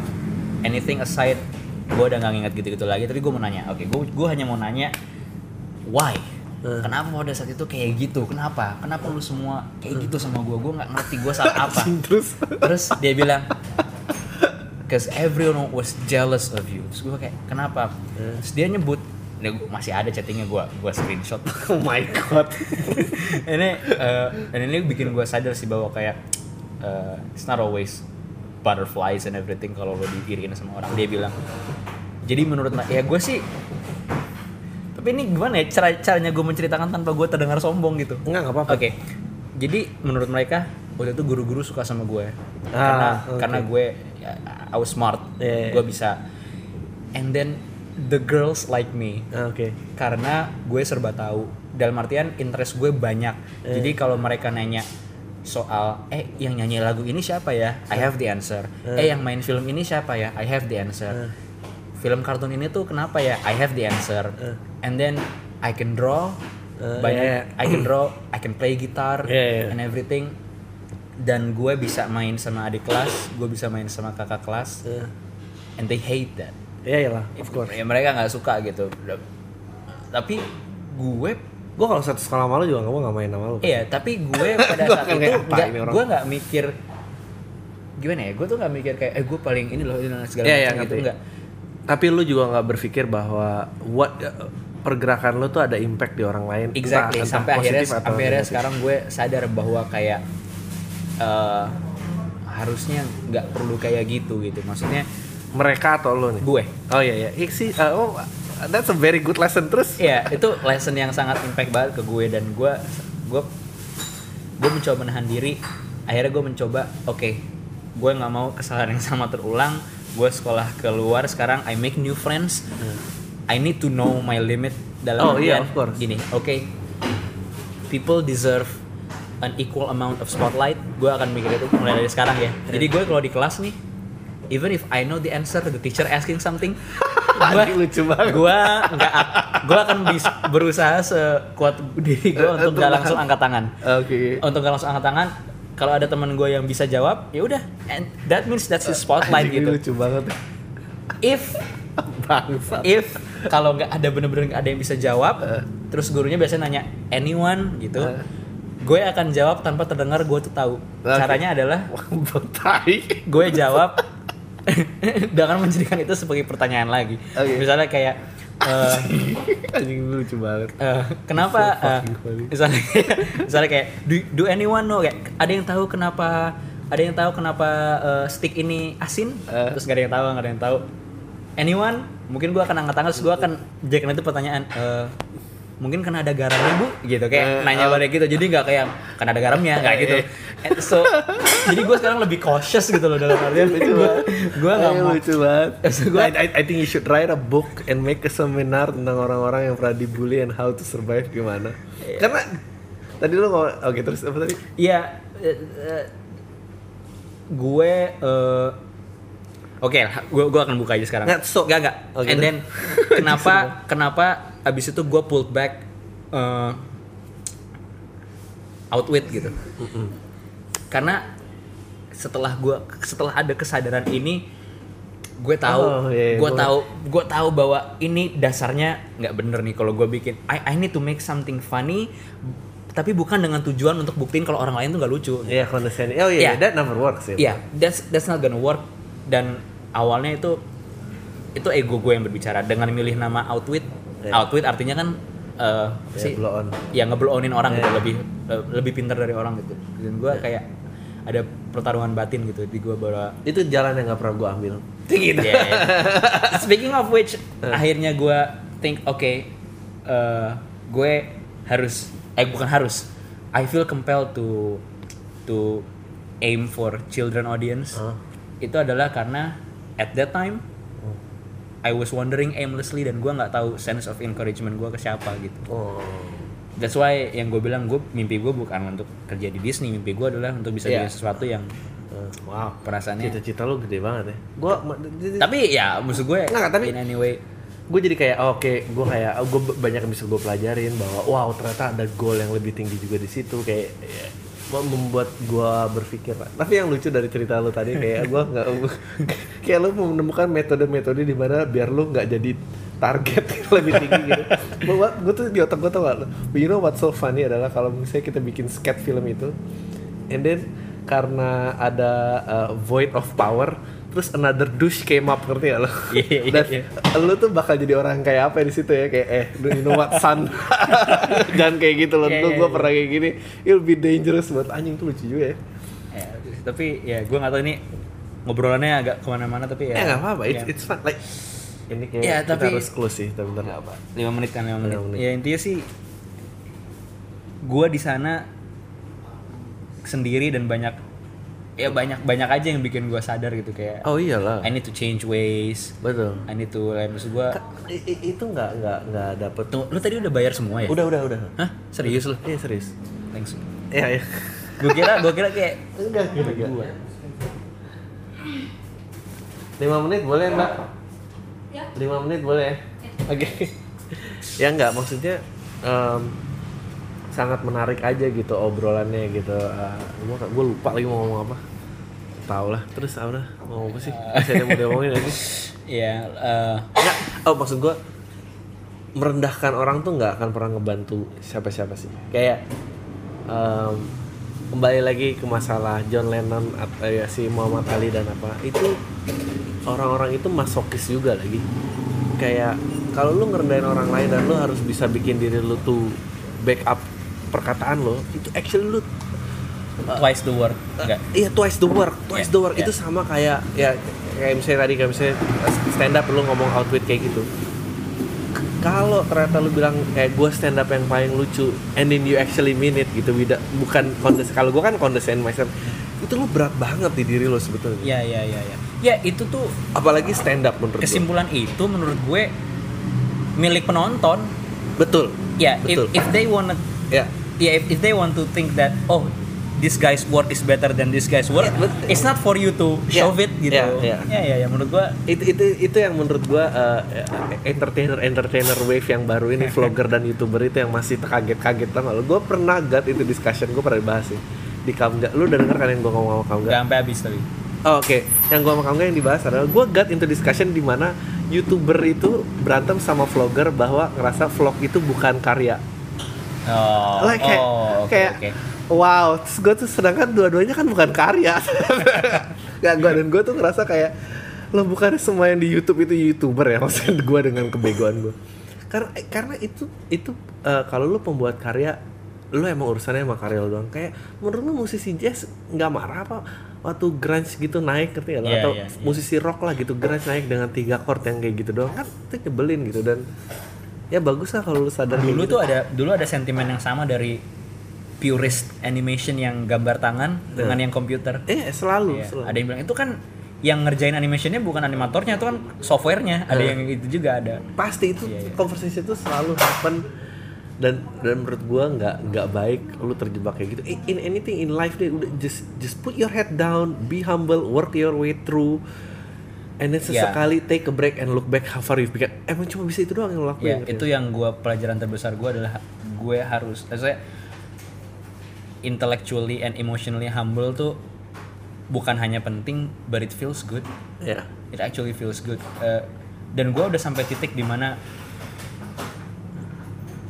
anything aside gue udah nggak nginget gitu-gitu lagi tapi gue mau nanya. Oke gue gue hanya mau nanya why? Hmm. kenapa pada saat itu kayak gitu? Kenapa? Kenapa lu semua kayak gitu sama gue gue nggak ngerti gue salah apa. Terus. terus dia bilang cause everyone was jealous of you terus gue kayak kenapa? Terus dia nyebut ini masih ada chattingnya gue gue screenshot. Oh my god. ini dan ini bikin gue sadar sih bahwa kayak eh, it's not always butterflies and everything kalau lo diiriin sama orang dia bilang jadi menurut ya gue sih tapi ini gimana ya cara caranya gue menceritakan tanpa gue terdengar sombong gitu Enggak, enggak apa-apa. Oke. Jadi menurut mereka waktu itu guru-guru suka sama gue. Ah, karena oke. karena gue ya, I was smart. Iya, iya. Gue bisa. And then the girls like me Ah, Oke. karena gue serba tahu. Dalam artian interest gue banyak. Eh. Jadi kalau mereka nanya soal eh yang nyanyi lagu ini siapa ya? I have the answer. Eh yang main film ini siapa ya? I have the answer. Film kartun ini tuh kenapa ya? I have the answer. And then I can draw Eh, banyak iya, iya. I can draw, I can play guitar Iya, iya. and everything. Dan gue bisa main sama adik kelas, gue bisa main sama kakak kelas, Eh, and they hate that. Iya lah, of course. Ya mereka nggak suka gitu. Tapi gue Gue kalau satu sekolah sama lu juga gak mau gak main sama lu. Iya, tapi gue pada saat itu nggak, orang? gue nggak mikir gimana ya, gue tuh nggak mikir kayak eh gue paling ini loh ini segala Iya, iya, macam gitu ngerti. enggak. Tapi lu juga nggak berpikir bahwa what pergerakan lu tuh ada impact di orang lain. Exactly. entah sampai akhirnya atau akhirnya negatif. sekarang gue sadar bahwa kayak eh, harusnya nggak perlu kayak gitu gitu. Maksudnya mereka atau lu nih? gue. Oh iya iya. Ik sih, uh, oh, that's a very good lesson terus. Iya, itu lesson yang sangat impact banget ke gue dan gue gue gue mencoba menahan diri. Akhirnya gue mencoba, oke, gue nggak mau kesalahan yang sama terulang. Gue sekolah keluar sekarang, I make new friends. I need to know my limit dalam Hmm. Oh, iya, artian of course. gini, oke, people deserve an equal amount of spotlight. Gue akan mikir itu mulai dari sekarang ya. Jadi gue kalau di kelas nih, even if I know the answer, the teacher asking something, Anjing, lucu banget. gue nggak gue akan bis- berusaha sekuat diri gue untuk Untuk nggak langsung angkat tangan Oke. untuk nggak langsung angkat tangan kalau ada teman gue yang bisa jawab ya udah and that means that's his spotlight Anjing, gitu lucu banget. if Bangsa. if kalau nggak ada bener-bener nggak ada yang bisa jawab terus gurunya biasanya nanya anyone gitu Eh. gue akan jawab tanpa terdengar gue tuh tahu Oke. caranya adalah gue jawab dengan menjadikan itu sebagai pertanyaan lagi Oke. misalnya kayak Anjing lucu banget. Eh, kenapa So funny. misalnya misalnya kayak do, do anyone know kayak ada yang tahu kenapa ada yang tahu kenapa eh, stick ini asin Eh. terus gak ada yang tahu gak ada yang tahu anyone mungkin gua akan angkat tangan terus gua akan jadikan itu pertanyaan eh, mungkin karena ada garamnya bu gitu Eh, kayak nanya oh. balik gitu jadi nggak kayak karena ada garamnya nggak gitu And so jadi gue sekarang lebih cautious gitu loh dalam artian gue banget. gue nggak Eh, mau lucu banget. Maksud gua- I, I, think you should write a book and make a seminar tentang orang-orang yang pernah dibully and how to survive gimana. Iya. Karena tadi lu ngomong oke terus apa tadi? Iya, eh, eh, gue eh, Oke, lah, gue gue akan buka aja sekarang. Nggak, so- nggak. Oh, gitu. And then kenapa kenapa abis itu gue pulled back eh, outwit gitu. Karena setelah gue setelah ada kesadaran ini gue tahu Oh, iya, iya, gue tahu gue tahu bahwa ini dasarnya nggak bener nih kalau gue bikin I, I need to make something funny tapi bukan dengan tujuan untuk buktiin kalau orang lain tuh nggak lucu Iya condescending. Oh iya, Iya. that never works ya. Iya, that's that's not gonna work. Dan awalnya itu itu ego gue yang berbicara dengan milih nama outwit. Iya. Outwit artinya kan eh apa Ya, sih? blow on. Ya ngeblow onin orang gitu, Iya. lebih eh, lebih pintar dari orang gitu. Dan gue kayak ada pertarungan batin gitu di gue bahwa Itu jalan yang nggak pernah gue ambil. gitu. Speaking of which, akhirnya gue think oke, eh, gue harus, eh bukan harus, I feel compelled to to aim for children audience. Huh? Itu adalah karena at that time I was wandering aimlessly dan gue nggak tahu sense of encouragement gue ke siapa gitu. Oh. That's why yang gue bilang gue mimpi gue bukan untuk kerja di Disney, mimpi gue adalah untuk bisa Iya. bikin sesuatu yang Eh, wow. perasaannya. Cita-cita lu gede banget ya. Gua ma- Tapi ya maksud gue Nggak, tapi- in anyway gue jadi kayak oh, oke gue kayak oh, gue banyak yang bisa gue pelajarin bahwa wow ternyata ada goal yang lebih tinggi juga di situ kayak ya, membuat gue berpikir tapi yang lucu dari cerita lu tadi kayak gue nggak kayak lu menemukan metode-metode di mana biar lu nggak jadi target lebih tinggi gitu. Bahwa gue tuh di otak gue tau gak you know what's so funny adalah kalau misalnya kita bikin sket film itu and then karena ada uh, void of power terus another douche came up ngerti gak lo? Iya, iya, Dan iya. lu tuh bakal jadi orang kayak apa di situ ya kayak eh you know what son jangan kayak gitu loh Iya, tuh iya, gue iya. pernah kayak gini it'll be dangerous buat anjing tuh lucu juga ya Ya, tapi ya gue nggak tahu ini ngobrolannya agak ke mana-mana tapi ya. ya nggak apa-apa it's, ya. it's fun like ini kayak Ya, kita tapi- harus close sih tapi bentar Nggak apa. Lima menit kan lima menit. Lima menit. Ya intinya sih gue di sana sendiri dan banyak ya banyak banyak aja yang bikin gue sadar gitu kayak oh iyalah I need to change ways. betul I need to like maksud gue itu nggak nggak nggak dapet Tuh, lu tadi udah bayar semua ya? udah udah udah Hah? Serius lu? iya serius Thanks. iya iya Gue kira, gue kira kayak enggak enggak enggak Gua. lima menit boleh mbak Ya. lima menit boleh ya oke ya enggak maksudnya em, sangat menarik aja gitu obrolannya gitu uh, gue lupa lagi mau ngomong apa tahu lah terus apa dah? mau apa sih masih ada yang mau diomongin lagi ya eh, Enggak, oh maksud gue merendahkan orang tuh nggak akan pernah ngebantu siapa-siapa sih. Kayak em, kembali lagi ke masalah John Lennon atau ya si Muhammad Ali dan apa itu orang-orang itu masokis juga lagi. Kayak kalau lu ngerendahin orang lain dan lu harus bisa bikin diri lu tuh backup perkataan lo itu actually lu twice the word. Enggak. Iya twice the work, twice Yeah, the work yeah. itu sama kayak ya kayak misalnya tadi kayak misalnya stand up lu ngomong outwit kayak gitu. Kalau ternyata lu bilang kayak gue stand up yang paling lucu, and then you actually mean it gitu, tidak bukan kondes. Kalau gue kan condescend myself, itu lu berat banget di diri lo sebetulnya. Ya ya ya ya. Ya itu tuh Apalagi stand up menurut gue. kesimpulan itu menurut gue milik penonton. Betul. Ya, if, Betul. if they wanna Ya. ya if, if they want to think that oh this guy's work is better than this guy's work, Yeah, but- it's not for you to Yeah, shove it gitu. yeah, yeah. Ya ya ya menurut gue itu itu itu yang menurut gua uh, entertainer entertainer wave yang baru ini vlogger dan youtuber itu yang masih kaget-kaget tau gak lo gue pernah gat itu discussion gue pernah bahas sih di Kamga lu udah denger kan yang gue ngomong sama Kamga nggak sampai habis tapi. oh, oke yang gue sama Kamga yang dibahas adalah gue got into discussion di mana youtuber itu berantem sama vlogger bahwa ngerasa vlog itu bukan karya Oh, like kayak oh, oke, kayak oke. wow terus gue tuh sedangkan dua-duanya kan bukan karya gak gue dan gue tuh ngerasa kayak lo bukan semua yang di YouTube itu youtuber ya maksudnya gue dengan kebegoan gue karena karena itu itu eh, kalau lo pembuat karya lo emang urusannya sama karya lo doang kayak menurut lo musisi jazz nggak marah apa waktu grunge gitu naik ngerti gak? Iya, atau iya, iya. musisi rock lah gitu grunge naik dengan tiga chord yang kayak gitu doang kan itu nyebelin gitu dan ya bagus lah kalau lo sadar dulu gitu. tuh ada dulu ada sentimen yang sama dari purist animation yang gambar tangan dengan yang komputer. eh selalu, Iya, selalu. Ada yang bilang itu kan yang ngerjain animationnya bukan animatornya itu kan softwarenya. Ada Eh. yang itu juga ada. pasti itu Iya, iya. conversation itu selalu happen dan dan menurut gua nggak nggak baik lu terjebak kayak gitu in in anything in life deh udah just just put your head down be humble work your way through and then Ya. sesekali take a break and look back how far you've become. Emang cuma bisa itu doang yang lo ya? lakuin itu yang gue pelajaran terbesar gue adalah gue harus maksudnya intellectually and emotionally humble tuh bukan hanya penting but it feels good. Ya it actually feels good. Eh, dan gue udah sampai titik di mana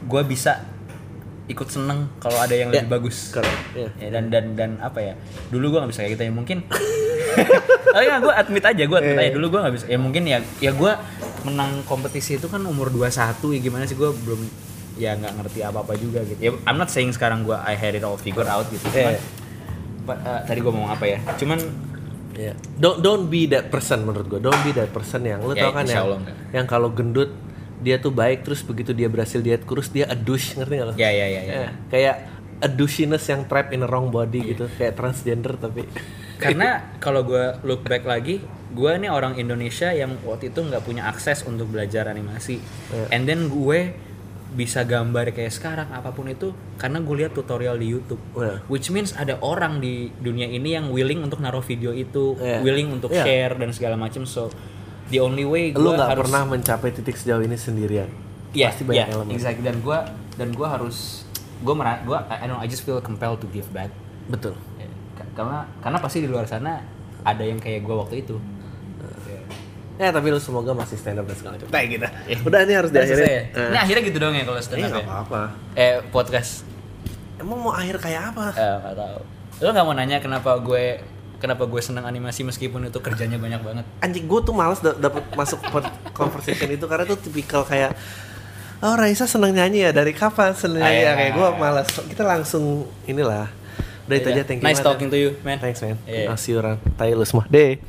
gue bisa ikut seneng kalau ada yang Ya, lebih bagus correct, ya. Ya, dan dan dan apa ya dulu gue nggak bisa kayak gitu ya mungkin tapi nggak gue admit aja gue admit Eh. aja dulu gue nggak bisa ya mungkin ya ya gue menang kompetisi itu kan umur 21 ya gimana sih gue belum ya nggak ngerti apa apa juga gitu ya I'm not saying sekarang gue I had it all figured out gitu cuman Eh. but, uh, tadi gue mau ngomong apa ya cuman Ya. Don't don't be that person menurut gua. Don't be that person yang lu Ya, tau kan yang Allah yang kalau gendut dia tuh baik terus begitu dia berhasil diet kurus dia a douche ngerti gak lo? ya ya ya, ya. Ya, kayak a douchiness yang trap in a wrong body gitu kayak transgender tapi karena kalau gue look back lagi gue nih orang Indonesia yang waktu itu nggak punya akses untuk belajar animasi Iya. and then gue bisa gambar kayak sekarang apa pun itu karena gue lihat tutorial di YouTube Iya. which means ada orang di dunia ini yang willing untuk naruh video itu Iya. willing untuk Iya. share dan segala macam so the only way lu nggak harus pernah mencapai titik sejauh ini sendirian. Iya, Pasti banyak iya, elemen. exactly. dan gue dan gue harus gue merah gue I, I don't know, I just feel compelled to give back Betul. Ya, ka- karena karena pasti di luar sana ada yang kayak gue waktu itu Ya tapi lu semoga masih stand up dan segala macam. Kayak gitu. Udah ini harus selesai ya? Eh. Ini akhirnya gitu dong ya kalau stand Ini up nggak ya? apa-apa. Eh podcast. Emang mau akhir kayak apa? Eh nggak tahu. Lo nggak mau nanya kenapa gue kenapa gue seneng animasi meskipun itu kerjanya banyak banget? Anjing gue tuh males da- dapet masuk conversation itu karena tuh tipikal kayak Oh Raisa seneng nyanyi ya dari kapan seneng nyanyi ya kayak iya. gue males kita langsung inilah udah itu aja thank you Nice banget, talking ya. to you, man. thanks man Iya. I'll see you around lu semua deh